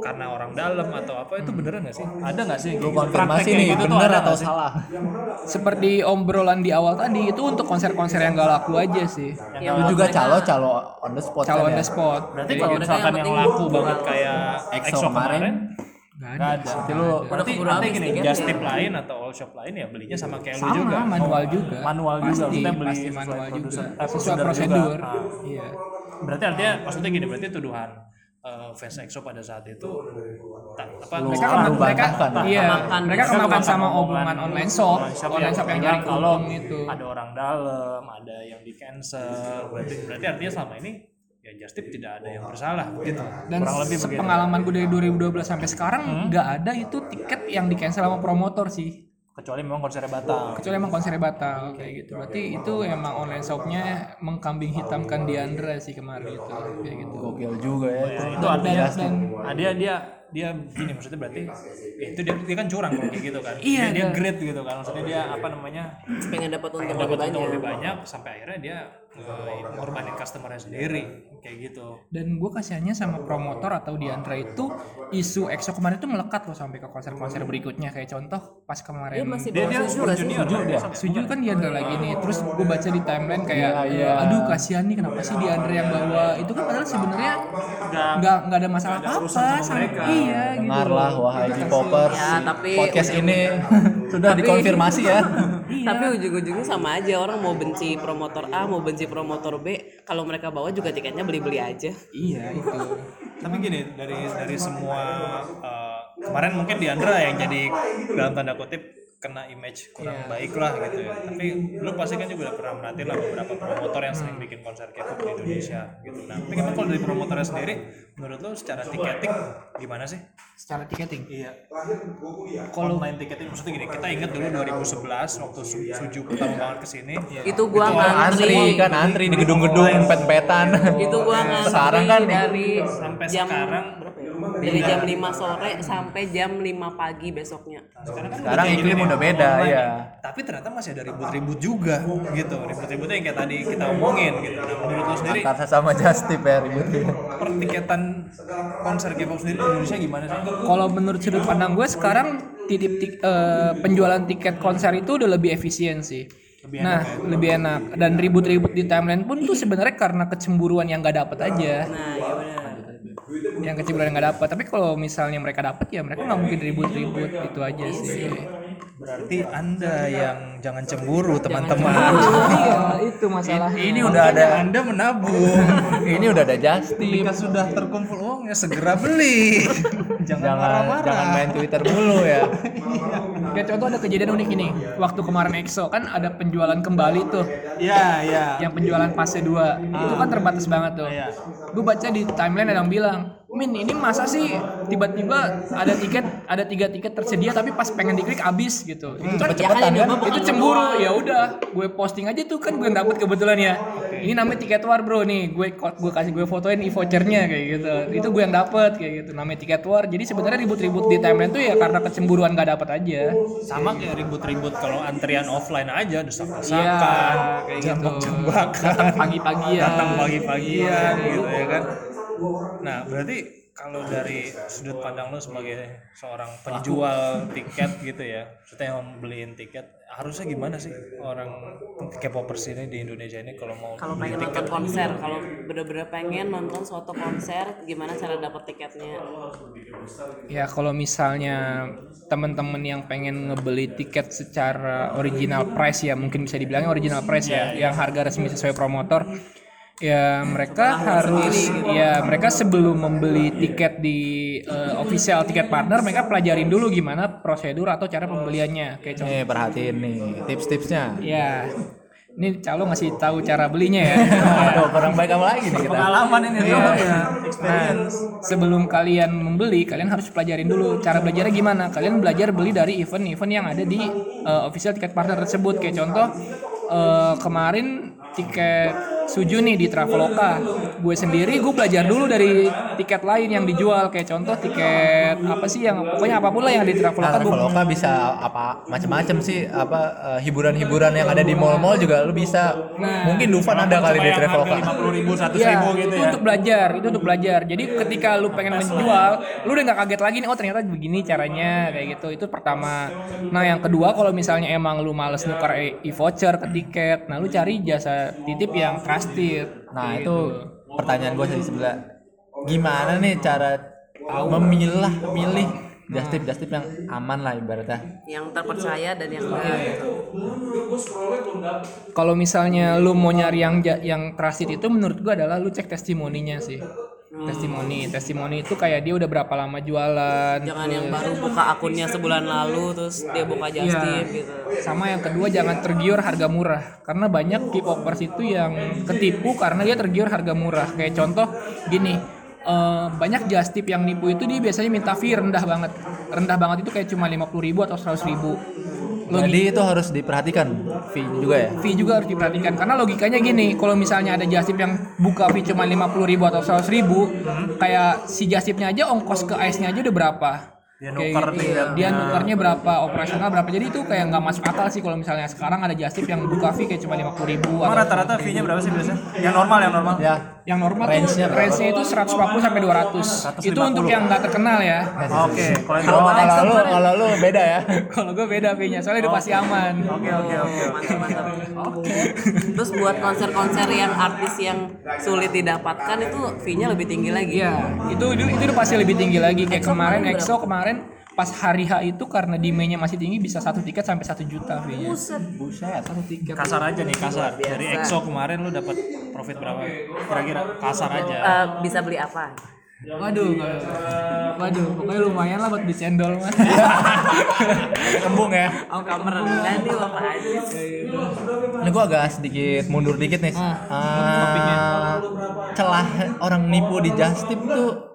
karena orang dalam atau apa itu beneran nggak sih ada nggak sih Lu gitu? konfirmasi nih gitu tuh bener atau sih? salah. Seperti obrolan di awal tadi itu untuk konser-konser yang gak laku aja sih. Yang Lu juga calo calo on the spot kan the ya. spot. berarti Jadi kalau mereka misalkan yang yang laku banget kayak EXO EXO kemarin kemarin, Gak ada. ada Berarti lu berarti berarti gini tiketnya. just tip lain atau all shop lain ya belinya sama kayak lu Sama, juga manual Oh, juga. manual juga Pasti, maksudnya beli pasti sesuai manual juga. eh, Sesuai prosedur juga. Ah. Iya. berarti artinya maksudnya gini berarti tuduhan eh, fans EXO pada saat itu tak, apa Lu- mereka Lu kemakan mereka iya Kemakan. mereka Mereka kemakan sama omongan omongan online shop online shop yang nyari kalau itu ada orang dalam ada yang di cancel berarti berarti artinya selama ini ya just tip tidak ada yang bersalah. gitu dan kurang lebih gue dari 2012 sampai sekarang nggak ada itu tiket yang di cancel sama promotor sih. Kecuali memang konsernya batal. Kecuali emang konsernya batal kayak gitu. Berarti itu emang online shopnya mengkambing hitamkan Diandra sih kemarin itu kayak gitu. Gokil juga ya. itu. itu artinya dan nah, dia dia dia gini maksudnya berarti ya itu dia, dia kan curang kalau kayak gitu kan. Iya, dia, dia ada. great gitu kan. Maksudnya dia apa namanya pengen dapat untung banyak. lebih banyak sampai akhirnya dia ngorbanin customernya sendiri. Kayak gitu. Dan gue kasihannya sama promotor atau Diandra itu isu EXO kemarin itu melekat loh sampai ke konser-konser berikutnya. Kayak contoh pas dia kemarin masih dia bawa dia susu super nggak sih junior. Kan? dia. Suju kan Diandra lagi nih. Terus gue baca di timeline kayak Iya, iya. aduh kasihan nih kenapa sih Diandra yang bawa? Itu kan padahal sebenarnya Nggak- nggak ada masalah nggak ada apa urusan apa sama iya gitu. Dengarlah wahai J-popers. Ya, tapi podcast ini sudah dikonfirmasi ya. tapi ujung-ujungnya sama aja orang mau benci promotor A mau benci promotor B kalau mereka bawa juga tiketnya beli-beli aja. Iya itu. Tapi gini dari dari semua eh, kemarin mungkin Diandra yang jadi dalam tanda kutip kena image kurang Iya. baik lah gitu ya. Tapi lu pasti kan juga udah pernah merhatiin lah beberapa promotor yang sering bikin konser K-pop di Indonesia gitu. Nah tapi emang kalau dari promotornya sendiri? Menurut lu secara tiketing gimana sih? Secara tiketing? Iya. Kalau online tiketing maksudnya gini kita ingat dulu 2011 waktu Su- Suju pertama banget ke sini itu gua Itu ngantri. Antri kan antri di gedung-gedung pet-petan. itu gua ngantri Sekarang kan? dari sampai jam sekarang ya? dari jam 5 sore sampai jam 5 pagi besoknya sekarang kan Sekarang udah iklim udah beda, online ya. Tapi ternyata masih ada ribut-ribut juga gitu. Ribut-ributnya yang kayak tadi kita omongin gitu. Nah, menurut lo sendiri Antar sama Justip ya ributnya. pertiketan konser K-pop sendiri di Indonesia gimana sih? kalau menurut sudut pandang gue sekarang titip tik- eh, penjualan tiket konser itu udah lebih efisien sih Lebih nah lebih enak dan ribut-ribut di timeline pun tuh sebenarnya karena kecemburuan yang gak dapet aja nah ya benar yang kecemburuan yang gak dapet. Tapi kalau misalnya mereka dapet ya mereka nggak mungkin ribut-ribut. Itu aja sih Berarti Anda yang jangan cemburu teman-teman. iya itu masalah Ini udah ada Anda menabung. ini udah ada Justip. Ketika sudah terkumpul uangnya segera beli. jangan Jangan marah-marah. jangan main Twitter mulu ya. Kayak contoh ada kejadian unik ini waktu kemarin EXO kan ada penjualan kembali tuh Iya, iya. yang penjualan fase 2 itu kan terbatas banget tuh Iya. gue baca di timeline ada yang bilang Min ini masa sih tiba-tiba ada tiket ada tiga tiket tersedia tapi pas pengen diklik habis gitu. Itu kan ya kan? bukan itu cemburu. Ya udah gue posting aja tuh kan gue dapet kebetulan ya. Ini namanya tiket war bro. Nih gue gue kasih gue fotoin e vouchernya kayak gitu. Itu gue yang dapet kayak gitu. Namanya tiket war. Jadi sebenarnya ribut-ribut di timeline tuh ya karena kecemburuan gak dapet aja. Sama kayak ribut-ribut kalau antrian offline aja desak-desakan, Iya, kayak gitu. jambak-jambakan. datang pagi-pagian. Datang pagi-pagian Iya, gitu ya kan. Nah, berarti kalau dari sudut pandang lu sebagai seorang penjual tiket gitu ya, maksudnya yang beliin tiket, harusnya gimana sih orang K-popers ini di Indonesia ini kalau mau kalau beli pengen tiket? nonton konser kalau bener-bener pengen nonton suatu konser gimana cara dapat tiketnya? Ya kalau misalnya teman-teman yang pengen ngebeli tiket secara original price ya mungkin bisa dibilangnya original price ya, yang harga resmi sesuai promotor ya mereka harus ya mereka sebelum membeli tiket di eh, official tiket partner mereka pelajarin dulu gimana prosedur atau cara pembeliannya kayak contoh Nih perhatiin nih tips-tipsnya. ya ini calo ngasih tahu cara belinya ya. Aduh, kurang baik kamu lagi nih kita. Pengalaman ini Iya. tuh. Nah, sebelum kalian membeli, kalian harus pelajarin dulu cara belajarnya gimana. Kalian belajar beli dari event-event yang ada di uh, official tiket partner tersebut. Kayak contoh uh, kemarin tiket Suju nih di Traveloka. Gue sendiri gue belajar dulu dari tiket lain yang dijual kayak contoh tiket apa sih yang pokoknya apa pun lah yang di Nah, Traveloka gue Traveloka bisa apa macam-macam sih apa eh, hiburan-hiburan yang ada di mall-mall juga lu bisa. Nah. Mungkin Dufan ada kali di Traveloka. lima puluh ribu, Iya, ribu gitu itu ya. untuk belajar, itu untuk belajar. Jadi ketika lu pengen menjual, lu udah nggak kaget lagi nih, oh ternyata begini caranya kayak gitu. Itu pertama. Nah yang kedua kalau misalnya emang lu males nuker e- e-voucher ke tiket, nah lu cari jasa titip yang trusted. Nah, Kayak itu gitu. pertanyaan gue tadi sebelah. Gimana nih cara memilah milih just tip just tip yang aman lah ibaratnya. yang terpercaya dan yang enggak gitu. Kalau misalnya lu mau nyari yang yang trusted itu menurut gua adalah lu cek testimoninya sih. Testimoni, testimoni itu kayak dia udah berapa lama jualan. jangan yang baru buka akunnya sebulan lalu terus dia buka just Iya. tip gitu Sama yang kedua jangan tergiur harga murah karena banyak K-popers itu yang ketipu karena dia tergiur harga murah. Kayak contoh gini, eh, banyak just tip yang nipu itu dia biasanya minta fee rendah banget. Rendah banget itu kayak cuma 50.000 ribu atau 100.000 ribu. Jadi itu harus diperhatikan fee juga ya. Fee juga harus diperhatikan karena logikanya gini, kalau misalnya ada just tip yang buka fee cuma 50.000 ribu atau 100.000 ribu, kayak si just tipnya aja ongkos ke ice-nya aja udah berapa. Dia Kayak nuker gitu. tinggal. dia nukernya berapa operasional berapa jadi itu kayak nggak masuk akal sih kalau misalnya sekarang ada just tip yang buka fee kayak cuma 50.000 ribu Emang rata-rata fee-nya berapa sih biasanya? Yang normal, yang normal. Ya. Yang normal Range-nya tuh range-nya itu 150 sampai 200 itu untuk yang nggak terkenal ya. Oke, kalau yang Kalau lu kalau lu beda ya. kalau gue beda fee-nya soalnya udah pasti aman. Oke, oke, oke. mantap mantap. Terus buat konser-konser yang artis yang sulit didapatkan itu fee-nya lebih tinggi lagi. Iya, itu, itu itu udah pasti lebih tinggi lagi. Kayak EXO kemarin kemarin EXO kemarin pas hari H itu karena demand-nya masih tinggi bisa satu tiket sampai satu juta fee-nya. Buset. Buset. Satu tiket. Kasar aja nih, kasar. Dari. EXO kemarin lu dapat profit berapa? Kira-kira kasar aja. Eh, bisa beli apa Waduh, waduh, waduh, pokoknya lumayan lah buat beli cendol mah. Kembung ya. oh kamar nih apa aja Ini gua agak sedikit mundur dikit nih. Ah, Ah, celah orang nipu di just tip tuh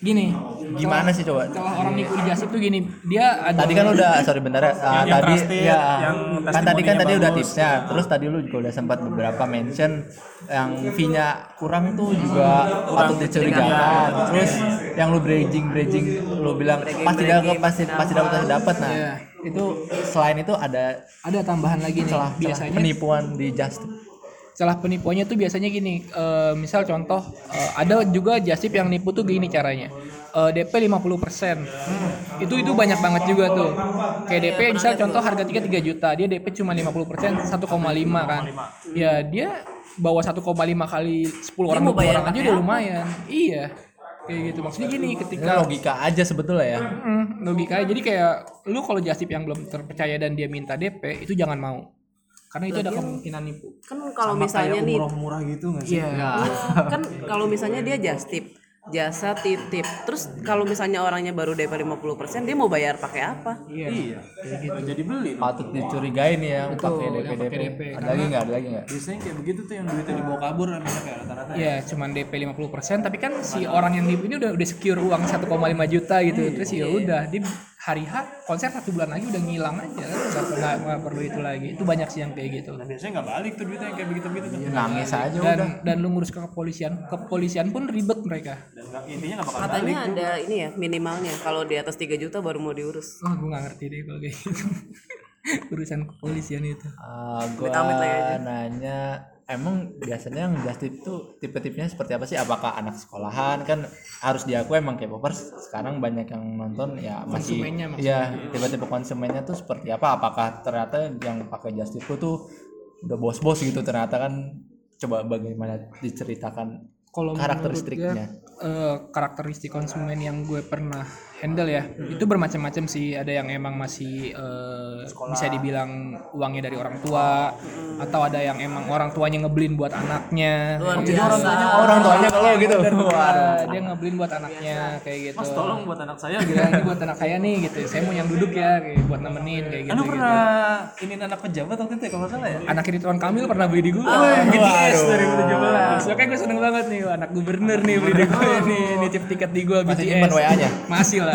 Gini, gimana sih coba? kalau orang nipu di jasip tuh gini, dia ada Tadi kan udah sorry bentar ya. Yang- yang tadi trusted, ya yang kan tadi kan tadi udah tipsnya. Terus tadi lu juga udah sempat beberapa mention yang fee-nya kurang tuh juga patut dicurigakan. Terus yang lu bridging bridging lu bilang pasti dapat pasti pasti dapat pasti dapat. Nah, Iya. itu selain itu ada ada tambahan lagi nih. celah celah biasanya penipuan di just. Celah penipuannya tuh biasanya gini eh, misal contoh eh, ada juga jasip yang nipu tuh gini caranya. Eh, DP 50% itu itu banyak banget juga tuh. Kayak DP misal contoh harga tiket 3 juta dia DP cuma 50% 1,5 kan. Ya dia bawa 1,5 kali 10 orang mau 20 bayar orang aja udah lumayan. Iya kayak gitu. Maksudnya gini Ini ketika logika aja sebetulnya ya. Hmm, logikanya jadi kayak lu kalau jasip yang belum terpercaya dan dia minta DP itu jangan mau karena itu ada kemungkinan nipu kan kalau misalnya nih murah gitu nggak sih? iya kan kalau misalnya dia just tip jasa titip terus kalau misalnya orangnya baru DP 50% dia mau bayar pakai apa iya Iya. Jadi beli. Patut dicurigain ya yang pakai DP DP. DP. Ada lagi nggak? Ada lagi nggak? Biasanya kayak begitu tuh yang duitnya dibawa kabur kan banyak kayak rata-rata. Iya, cuman DP 50% tapi kan si orang yang nipu ini udah udah secure uang 1,5 juta gitu. Terus ya udah, dia hari H konser satu bulan lagi udah ngilang aja kan udah nggak nggak perlu itu lagi. Itu banyak sih yang kayak gitu. Dan biasanya nggak balik tuh duitnya yang kayak begitu-begitu tuh. Nangis aja Dan udah. dan lu ngurus ke kepolisian, kepolisian pun ribet mereka. Dan nggak- intinya nggak bakal katanya ada ini ya minimalnya kalau di atas 3 juta baru mau diurus Wah, gue nggak ngerti deh kalau kayak gitu. Urusan kepolisian itu. Ah, gua Amit-amit lah ya aja. nanya emang biasanya yang just tip tuh tipe-tipenya seperti apa sih? Apakah anak sekolahan kan harus diakui emang K-popers sekarang banyak yang nonton ya masih Konsumennya ya tipe-tipe konsumennya tuh seperti apa? Apakah ternyata yang pakai just tip tuh udah bos-bos gitu ternyata kan coba bagaimana diceritakan Kalau karakteristiknya. eh, karakteristik konsumen yang gue pernah handle ya. Itu bermacam-macam sih. Ada yang emang masih eh, bisa dibilang uangnya dari orang tua atau ada yang emang orang tuanya ngebelin buat anaknya. Luar Kayak gitu. biasa. orang tuanya kalau gitu dia ngebelin buat anaknya kayak gitu. Mas tolong buat anak saya. Gitu. Ini buat anak saya nih gitu. Saya mau yang duduk ya kayak buat nemenin kayak gitu, gitu. pernah ini anak pejabat waktu itu ya kalau salah ya? anak Ridwan Kamil pernah beli di gue BTS 2017. Makanya gue seneng banget nih anak gubernur nih beli di gue nih nitip tiket di gue Masih BTS nyimpen WA-nya? masih lah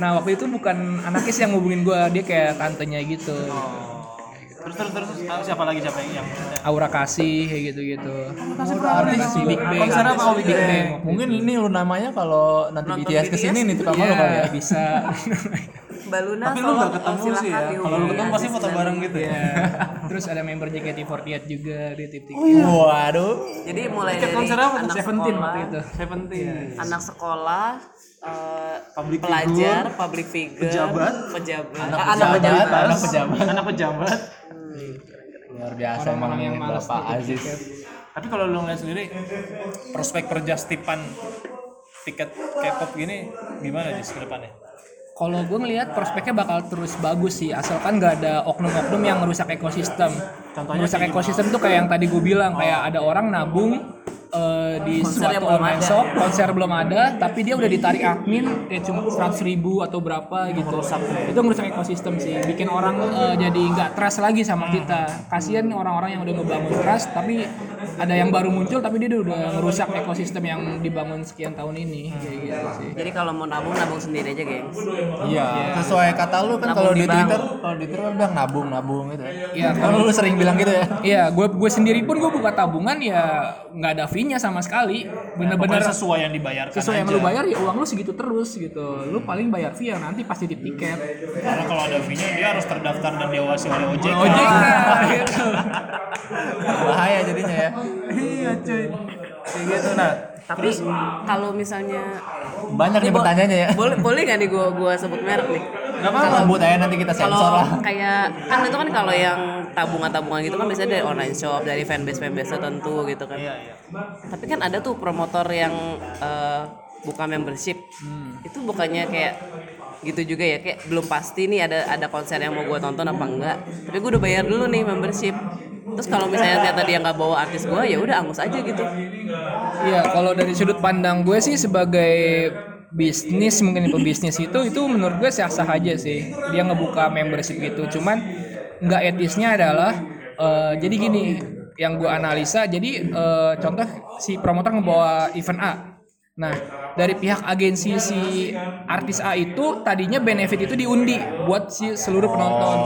nah waktu itu bukan anaknya sih yang ngubungin gue dia kayak tantenya gitu. Terus terus terus Ah, siapa lagi siapa yang yang Aura kasih kayak gitu gitu Aura kasih. Big Bang. Konser apa? Oh, Big Bang. Mungkin ini lu namanya kalau nanti Nonton BTS ke sini nih tipe sama lu kali ya. Iya, bisa Mbak Luna Tapi lu gak ketemu oh, sih ya. Kalau lu ketemu pasti foto bareng gitu ya. Iya. terus ada member JKT48 juga di tip tip waduh jadi mulai dari konser apa tuh? anak sekolah waktu itu Seventeen. anak sekolah eh, Public pelajar public figure pejabat, pejabat anak anak pejabat pejabat anak pejabat Anak pejabat. luar biasa emang yang malas Bapak beli Aziz tiket. Tapi kalau lu ngeliat sendiri prospek perjastipan tiket K-pop gini gimana di ke depannya? Kalau gue ngelihat prospeknya bakal terus bagus sih, asalkan nggak ada oknum-oknum yang merusak ekosistem. Contohnya merusak ekosistem tuh kayak yang tadi gue bilang, kayak ada orang nabung eh, di Konser yang suatu belum online ada. shop, konser belum ada, tapi dia udah ditarik admin kayak cuma 100 ribu atau berapa gitu. Itu merusak ekosistem sih, bikin orang eh, jadi nggak trust lagi sama kita. Kasian orang-orang yang udah ngebangun trust, tapi ada yang baru muncul, tapi dia udah ngerusak ekosistem yang dibangun sekian tahun ini, kayak gitu sih. jadi kalau mau nabung nabung sendiri aja gengs iya sesuai kata lu kan kalau di. Twitter kalau di Twitter kan bilang nabung nabung gitu Iya, kan lu sering bilang gitu ya Iya, gue gue sendiri pun gue buka tabungan ya nggak ada fee-nya sama sekali. Bener-bener Pokoknya sesuai yang dibayarkan sesuai yang aja. lu bayar ya uang lu segitu terus gitu. Lu paling bayar fee yang nanti pasti di tiket. Karena kalau ada fee-nya dia harus terdaftar dan diawasi oleh OJK. Ojek gitu. bahaya jadinya ya Iya cuy. Kayak gitu nah. Tapi kalau misalnya banyak nih pertanyaannya ya. boleh boleh nggak nih gua gua sebut merek nih? Gak apa-apa sebut aja nanti kita sensor kalau lah. kayak kan itu kan kalau yang tabungan-tabungan gitu kan biasanya dari online shop dari fanbase fanbase tertentu gitu kan. Iya iya. tapi kan ada tuh promotor yang eh, buka membership. Itu bukannya kayak gitu juga ya? Kayak belum pasti nih ada ada konser yang mau gue tonton apa enggak. Tapi gue udah bayar dulu nih membership terus kalau misalnya ternyata dia nggak bawa artis gue ya udah angus aja gitu. Iya, kalau dari sudut pandang gue sih sebagai bisnis mungkin pebisnis itu itu menurut gue sah-sah aja sih. Dia ngebuka membership gitu. Cuman nggak etisnya adalah eh, jadi gini yang gue analisa jadi eh, contoh si promotor ngebawa event A. Nah dari pihak agensi si artis A itu tadinya benefit itu diundi buat si seluruh penonton.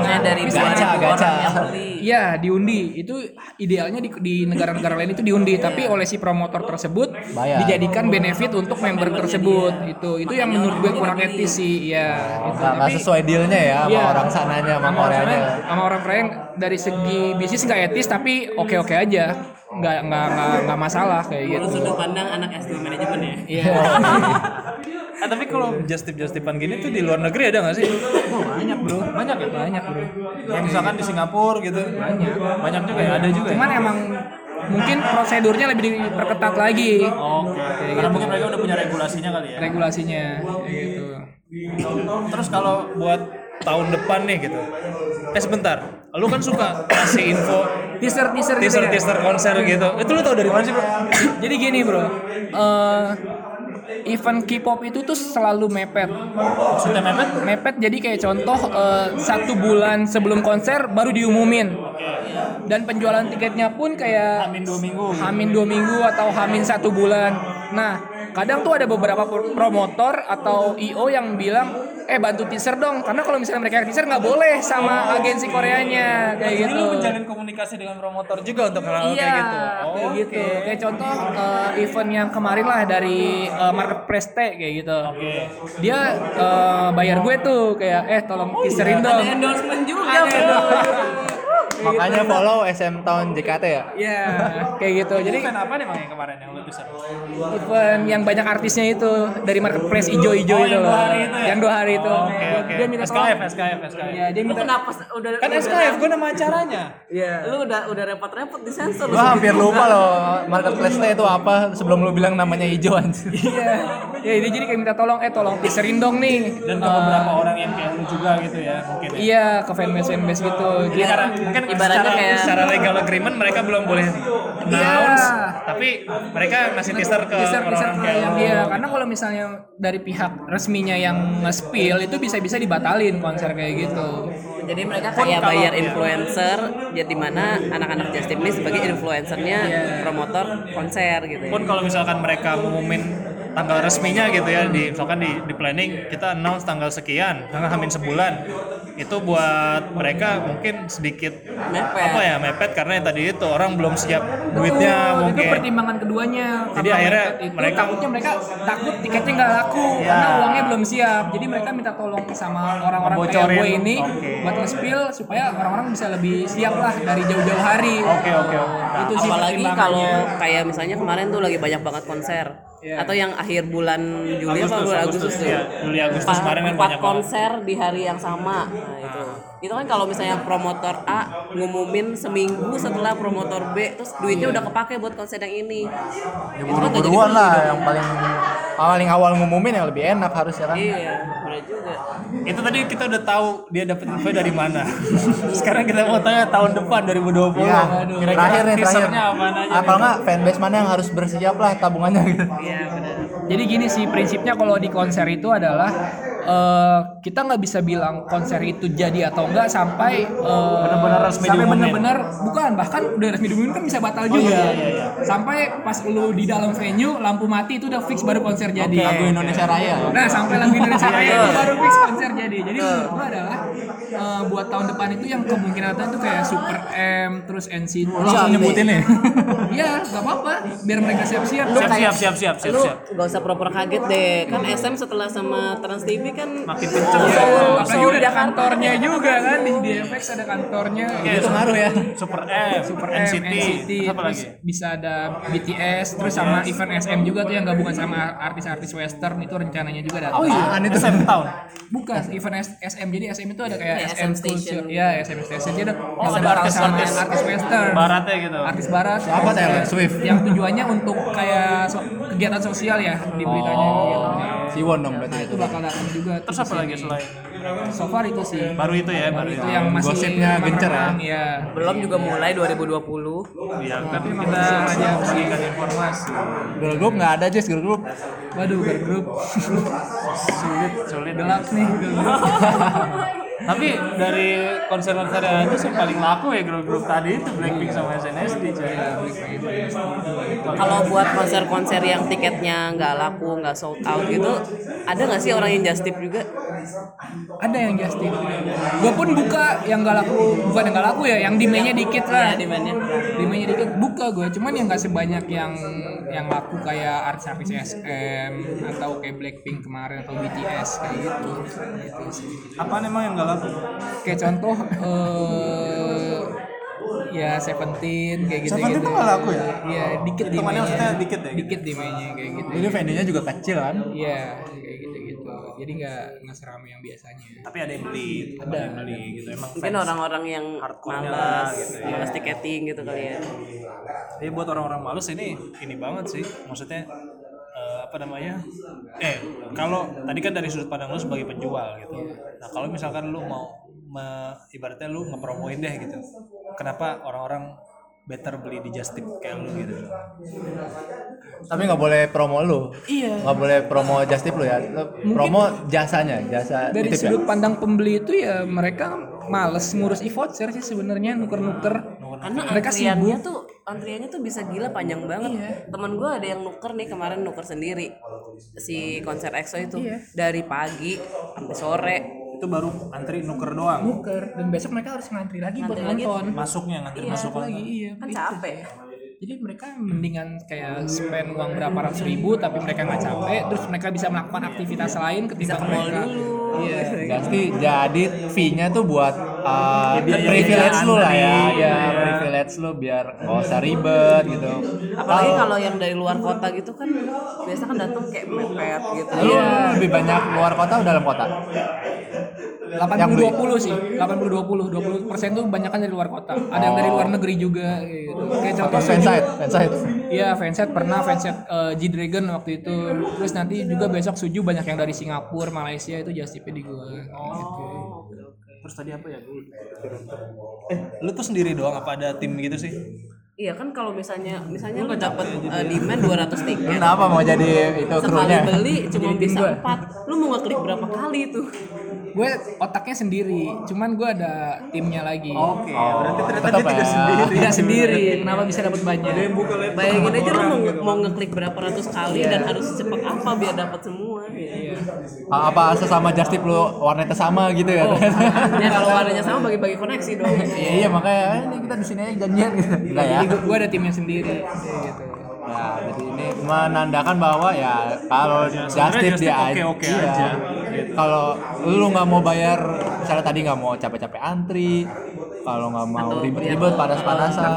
Nah dari tapi gacha, gacha. orang yang beli. Iya diundi. Itu idealnya di, di negara-negara lain itu diundi tapi oleh si promotor tersebut Bayar. dijadikan benefit untuk member tersebut. itu itu yang menurut gue kurang etis sih ya itu Nggak- nggak sesuai dealnya ya sama Iya. orang sananya sama sama orang Koreanya. sama orang Korea yang dari segi bisnis nggak etis tapi oke oke aja nggak nggak nggak nggak masalah kayak gitu Menurut sudut pandang anak S2 manajemen ya Iya. Ah, tapi kalau justip justipan gini tuh di luar negeri ada nggak sih? banyak bro banyak ya banyak bro Kayak misalkan di Singapura gitu. banyak Banyak juga ya, ada juga. ya? cuman emang mungkin prosedurnya lebih diperketat lagi Oke. Karena mungkin mereka udah punya regulasinya kali ya. regulasinya kayak gitu Terus kalau buat tahun depan nih gitu. Eh sebentar, lu kan suka kasih info teaser teaser gitu teaser ya? teaser konser gitu. Itu lu tau dari mana sih bro? Jadi gini bro, eh, event K-pop itu tuh selalu mepet. Sudah mepet? Mepet jadi kayak contoh eh, satu bulan sebelum konser baru diumumin. Dan penjualan tiketnya pun kayak Amin dua minggu. Hamin dua minggu atau Hamin satu bulan. Nah, kadang tuh ada beberapa pro- promotor atau IO yang bilang, eh bantu teaser dong, karena kalau misalnya mereka teaser nggak boleh sama agensi Koreanya kayak Jadi gitu. lu menjalin komunikasi dengan promotor juga untuk hal-hal Iya, kayak gitu. kayak Oke. gitu. Kayak contoh eh, event yang kemarin lah dari eh, marketplace T kayak gitu. Oke. Dia eh, bayar gue tuh kayak eh tolong teaserin dong. ada endorsement juga Ada Makanya follow SM Town JKT ya. Iya, kayak gitu. Jadi Event apa nih yang kemarin yang lu bisa? event yang banyak artisnya itu dari marketplace ijo-ijo Oh, itu yang loh. dua hari itu ya? Yang dua hari itu. Oh, Oke oke. Dia minta SKF SKF SKF. Ya, dia Lu minta kenapa s- udah Kan udah- SKF gue nama acaranya. Iya. Lu udah udah repot-repot di sensor lu Gua hampir lupa loh marketplace-nya itu apa sebelum lu bilang namanya hijau anjir. Iya. Ya, dia jadi kayak minta tolong eh tolong teaserin dong nih. Dan ke Eh, beberapa orang yang kayak lu juga gitu ya mungkin. ya. Iya, ke fanbase fanbase gitu. Jadi Karena mungkin Ibaratnya secara, kayak- secara legal agreement mereka belum boleh announce, tapi mereka ngasih teaser ke teaser teaser orang-orang ke kayak yang dia karena kalau misalnya dari pihak resminya yang nge-spill itu bisa-bisa dibatalin konser kayak gitu. Jadi mereka kayak bayar influencer, jadi mana anak-anak Just Tip ini sebagai influencernya promotor konser gitu. ya. Pun kalau misalkan mereka ngumumin tanggal resminya gitu ya di misalkan di, di planning kita announce tanggal sekian tanggal hamin sebulan itu buat mereka mungkin sedikit Mepet. apa ya mepet karena yang tadi itu orang belum siap duitnya Betul, itu mungkin pertimbangan keduanya. Jadi akhirnya itu mereka- takutnya mereka takut tiketnya nggak laku Ya. karena uangnya belum siap. Jadi mereka minta tolong sama orang-orang kayak gue ini Oke. buat nge-spill supaya orang-orang bisa lebih siap lah dari jauh-jauh hari. Oke oke oke. Nah, itu sih Apalagi kalau kayak misalnya kemarin tuh lagi banyak banget konser. Iya. Atau yang akhir bulan Juli apa Agustus, bulan Agustus, Agustus tuh. iya. Juli, Agustus Empat- kemarin kan empat banyak banget. konser di hari yang sama. Nah, itu. Itu kan kalau misalnya promotor A ngumumin seminggu setelah promotor B terus duitnya udah kepake buat konser yang ini. Ya Itu kan lah yang paling paling awal ngumumin yang lebih enak harusnya kan. Iya, bener juga. itu tadi kita udah tahu dia dapat info dari mana. Sekarang kita mau tanya tahun depan 2020. Iya. Kira-kira Terakhir nih terakhir. aja? Apa enggak fanbase mana yang harus bersiap lah tabungannya gitu. Iya, bener. Jadi gini sih prinsipnya kalau di konser itu adalah eh, kita nggak bisa bilang konser itu jadi atau enggak sampai eh, Benar-benar resmi sampai benar-benar bukan bahkan udah resmi diumumin kan bisa batal juga. iya, iya, iya. Sampai pas lu di dalam venue lampu mati itu udah fix baru konser jadi. Lagu Indonesia Raya. Nah sampai lagu Indonesia Iya, Raya iya. itu baru fix konser jadi. Jadi menurut gua adalah eh, buat tahun depan itu yang kemungkinan tuh kayak Super M terus NCT. Lu langsung nyebutin nih. Iya nggak apa-apa biar mereka siap-siap. Lu Siap, kayak- siap, siap, siap, Lu siap. gak usah proper kaget deh. Kan SM setelah sama Trans TV kan Makin kenceng. Iya. Apalagi Seoul, udah ada kantornya juga kan di DFX ada kantornya. Itu ngaruh ya. Super M, Super M, NCT, NCT, apa lagi? bisa ada BTS, terus sama event SM juga tuh yang gabungan sama artis-artis western itu rencananya juga datang. Oh iya, Apaan itu? SM Town. Bukan event SM jadi SM itu ada kayak Kayak SM, SM Station. Culture, ya SM Station dia ada Oh, ada artis-artis artis western, Baratnya gitu. artis barat, Siapa Taylor Swift? yang tujuannya untuk kayak kegiatan sosial ya di beritanya gitu. Siwon dong Nah berarti itu bakal datang juga. Terus apa lagi selain So far itu sih. baru itu ya, baru itu itu. yang masih Gosipnya gencer ya? ya. belum juga mulai 2020. Iya, tapi kita hanya memberikan informasi. Girl group nggak ada Jess girl group. Waduh, girl group Sulit, sulit. gelap nih. girl group. Tapi dari konser-konser aja sih paling laku ya grup-grup tadi itu Blackpink sama SNSD coy. Kalau buat konser-konser yang tiketnya nggak laku, nggak sold out gitu, ada nggak sih orang yang just tip juga? Ada yang just tip. Gue pun buka yang gak laku, bukan yang gak laku ya, yang demandnya dikit lah. Iya, demand-nya. Demandnya dikit buka gue, cuman yang gak sebanyak yang yang laku kayak artis-artis SM atau kayak Blackpink kemarin atau BTS kayak gitu. Gitu sih. Apaan emang yang gak laku? Kayak contoh eh ya Seventeen kayak gitu Seventeen gitu. tuh nggak laku ya? Iya dikit demandnya. maksudnya dikit ya gitu? Dikit demandnya kayak gitu. Jadi venue-nya juga kecil kan. Iya kayak gitu gitu. Jadi nggak nggak seramai yang biasanya. Tapi ada yang beli, ada yang beli gitu. Emang Mungkin orang-orang yang malas, gitu ya. malas tiketing gitu kali ya. Tapi buat orang-orang males ini ini banget sih. Maksudnya apa namanya? Eh, kalau tadi kan dari sudut pandang lu sebagai penjual gitu. Nah, kalau misalkan lu mau me- ibaratnya lu ngepromoin deh gitu. Kenapa orang-orang better beli di Just Tip kayak lu gitu. Tapi nggak boleh promo lu. Iya. Nggak boleh promo just tip lu ya. Lu Promo jasanya, jasa dari ya. sudut pandang pembeli itu ya mereka males ngurus e-voucher sih sebenarnya nuker-nuker Karena mereka sibuk tuh antriannya tuh bisa gila panjang banget. Temen gue ada yang nuker nih kemarin nuker sendiri si konser EXO itu Iya. dari pagi sampai sore. Itu baru antri nuker doang. nuker dan besok mereka harus ngantri lagi buat Ngantri lagi. nonton Masuknya ngantri masuk lagi iya Kan capek. jadi mereka mendingan kayak spend uang berapa ratus ribu tapi mereka nggak capek terus mereka bisa melakukan aktivitas lain ketika Bisa ke mall mereka dulu. iya Pasti jadi fee-nya tuh buat uh, privilege lu lah ya, ya privilege lu biar nggak usah ribet gitu. apalagi kalau yang dari luar kota gitu kan biasa kan datang kayak mepet gitu Lu lebih banyak luar kota atau dalam kota? 80 20 sih. 80 20. 20 persen tuh banyak kan dari luar kota. Ada yang dari luar negeri juga kayak gitu. Kayak contoh Atau fansite, fansite. Iya, fanset pernah fanset eh, G Dragon waktu itu. Terus nanti juga besok Suju banyak yang dari Singapura, Malaysia itu just di gua. Gitu. Terus tadi apa ya? Eh, lu tuh sendiri doang apa ada tim gitu sih? iya kan kalau misalnya misalnya lu dapat uh, demand 200 tiket Kenapa mau jadi itu sekali krunya? beli cuma bisa empat lu mau ngeklik berapa kali tuh Gue otaknya sendiri, cuman gue ada timnya lagi. Oke, berarti ternyata tetap dia tidak ya. sendiri. Tidak sendiri, kenapa bisa dapat banyak? bayangin aja lu mau, nge- mau ngeklik berapa ratus kali dan harus secepat apa biar dapat semua Iya. Ah, Apa sesama just tip lu warnetnya sama gitu ya? ya kalau warnanya sama bagi-bagi koneksi dong Iya iya makanya eh, ini kita di sini aja janjian gitu. Enggak ya? Jadi gue ada timnya sendiri. Gitu. Ya, jadi ini menandakan bahwa ya kalau just tip just dia tip aja. oke-oke iya. Kalau lu nggak mau bayar, misalnya tadi nggak mau capek-capek antri, kalau nggak mau Atau ribet-ribet panas-panasan,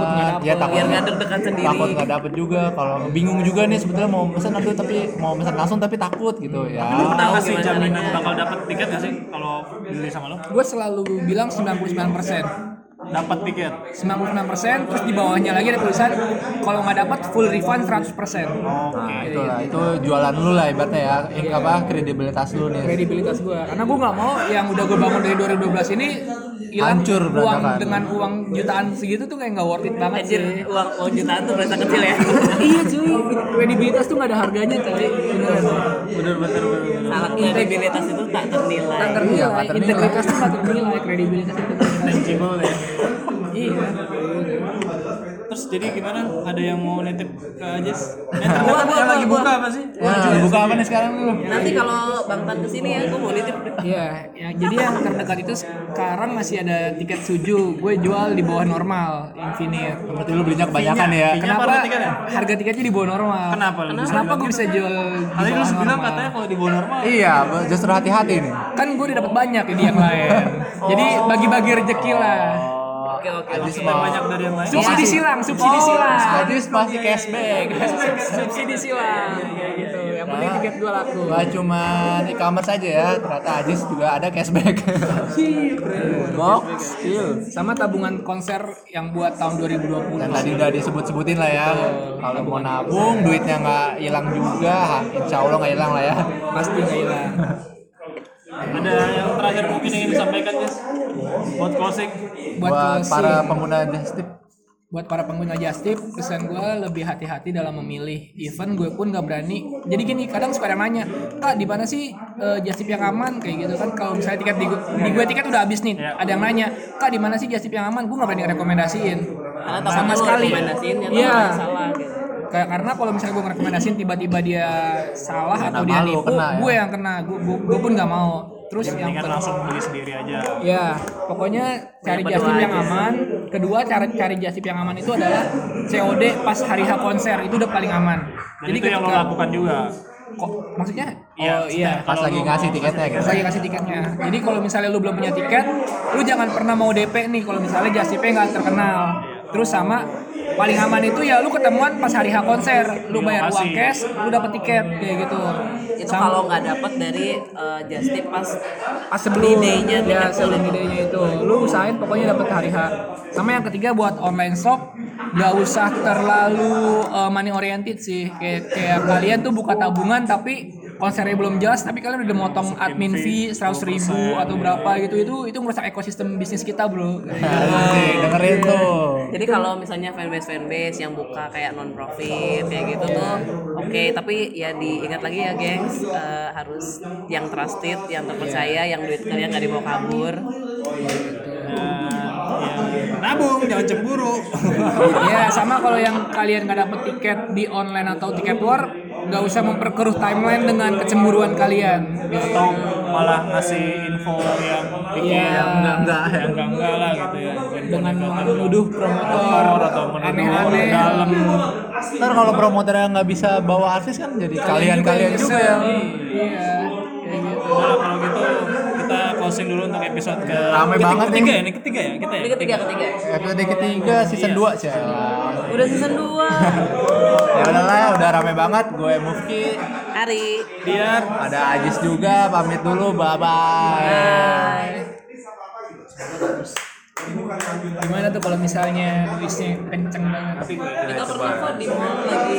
ya takut biar nggak deg-degan sendiri takut nggak dapet juga. Kalau bingung juga nih sebetulnya mau pesan aduh tapi mau pesan langsung tapi takut gitu ya. Tahu Kasih gimana jaminan bakal dapat tiket gak sih kalau beli sama lo? Gue selalu bilang 99%. Dapat tiket. 99% terus di bawahnya lagi ada tulisan kalau nggak dapat full refund 100%. Nah, itulah itu jualan lu lah ibaratnya ya. Ini apa? Kredibilitas lu nih. kredibilitas gue karena gue nggak mau yang udah gue bangun dari 2012 ini hilang Hancur uang dengan uang jutaan segitu tuh kayak nggak worth it banget Anjir, sih. uang, uang jutaan tuh berasa kecil ya. Iya cuy. Kredibilitas tuh nggak ada harganya cuy. Beneran. Bener bener bener. salah kredibilitas itu tak ternilai. Tak ternilai. Iya, nggak ternilai. integritas tuh nggak ternilai. Kredibilitas itu Tangible ya. iya Terus jadi gimana? Ada yang mau nitip ke Ajis? Eh, Gua, ternyata gua, lagi gua, buka gua. apa sih? Nah, buka apa nih sekarang lu? nanti kalau bang Tan ke sini ya gue mau nitip. Iya, ya, jadi yang terdekat itu sekarang masih ada tiket suju. Gue jual di bawah normal, infinite. Berarti lu belinya kebanyakan ya. Kenapa apa harga tiketnya? harga tiketnya di bawah normal? Kenapa lu? bisa Kenapa gue bisa jual di Tadi lu bilang katanya kalau di bawah normal. Iya, justru hati-hati nih. kan gue udah dapat banyak di yang lain. Jadi bagi-bagi rezeki lah. Oke oke mau banyak dari yang lain. Subsidi silang, subsidi silang. Ajis masih cashback. subsidi silang kayak gitu. Yang penting tiket gue laku. Gak cuma e-commerce aja ya, ternyata Ajis juga ada cashback. Box. Sama tabungan konser yang buat tahun 2020. Dan tadi udah disebut-sebutin lah ya. Kalau mau nabung, duitnya nggak hilang juga, insya Allah nggak hilang lah ya. Pasti nggak hilang. Ada yang terakhir mungkin ingin disampaikan Jis? Buat closing. Buat, Buat closing, para pengguna just tip. buat para pengguna Justip, pesan gue lebih hati-hati dalam memilih. Even gue pun nggak berani. Jadi gini, kadang suka ada nanya, kak di mana sih eh, Justip yang aman kayak gitu kan? Kalau misalnya tiket di, di gue tiket udah habis nih, ada yang nanya, kak di mana sih Justip yang aman? Gue nggak berani rekomendasiin. karena Sama sekali. rekomendasiin ya Iya. salah gitu Kayak karena kalau misalnya gue ngerekomendasiin tiba-tiba dia salah atau dia nipu, kena ya. gue yang kena. Gue gue, gue pun nggak mau. Terus yang Mendingan kedua- langsung beli sendiri aja. Ya, pokoknya cari berdoa yang aman. Kedua, cara cari justip yang aman itu adalah COD pas hari H konser itu udah paling aman. Dan itu yang lo lakukan juga. kok maksudnya? Iya, oh iya. Pas lagi ngasih tiketnya gitu. Pas lagi kasih tiketnya. Jadi kalau misalnya lu belum punya tiket, lu jangan pernah mau DP nih kalau misalnya justipnya nggak terkenal. Terus sama paling aman itu ya lu ketemuan pas hari H konser, lu bayar uang cash, lu dapet tiket kayak gitu. itu Sama- kalau nggak dapat dari uh, just tip pas pas sebelum. Idenya ya sebelum full itu. lu usahain pokoknya dapat hari H. Sama yang ketiga buat online shop nggak usah terlalu uh, money oriented sih. Kayak kayak kalian tuh buka tabungan tapi konsernya belum jelas tapi kalian udah motong admin fee seratus ribu atau berapa gitu itu itu merusak ekosistem bisnis kita bro dengerin tuh. Jadi kalau misalnya fanbase fanbase yang buka kayak non profit kayak gitu tuh, oke. Tapi ya diingat lagi ya, gengs, eh, harus yang trusted, yang terpercaya, yang duit kalian nggak dibawa kabur. Nabung, jangan cemburu. ya sama kalau yang kalian nggak dapet tiket di online atau tiket luar nggak usah memperkeruh timeline dengan kecemburuan kalian Atau malah ngasih info yang bikin Iya. enggak enggak ya. enggak enggak lah gitu ya. dengan menuduh promotor atau menuduh dalam Ntar kalau promotornya nggak bisa bawa artis kan jadi kalian-kalian juga yang iya kayak gitu lah, kalau gitu closing dulu untuk episode ke Rame ketiga, banget ketiga nih. ya, ini ketiga ya kita ya. Ini ketiga ketiga. Episode ketiga season 2 sih. Udah season 2. Ya udahlah, udah rame banget. Gue Mufki, Ari. Biar ada Ajis juga. Pamit dulu, bye bye. Bye. Gimana tuh kalau misalnya noise-nya kenceng banget? Tapi Kita pernah kok di mall lagi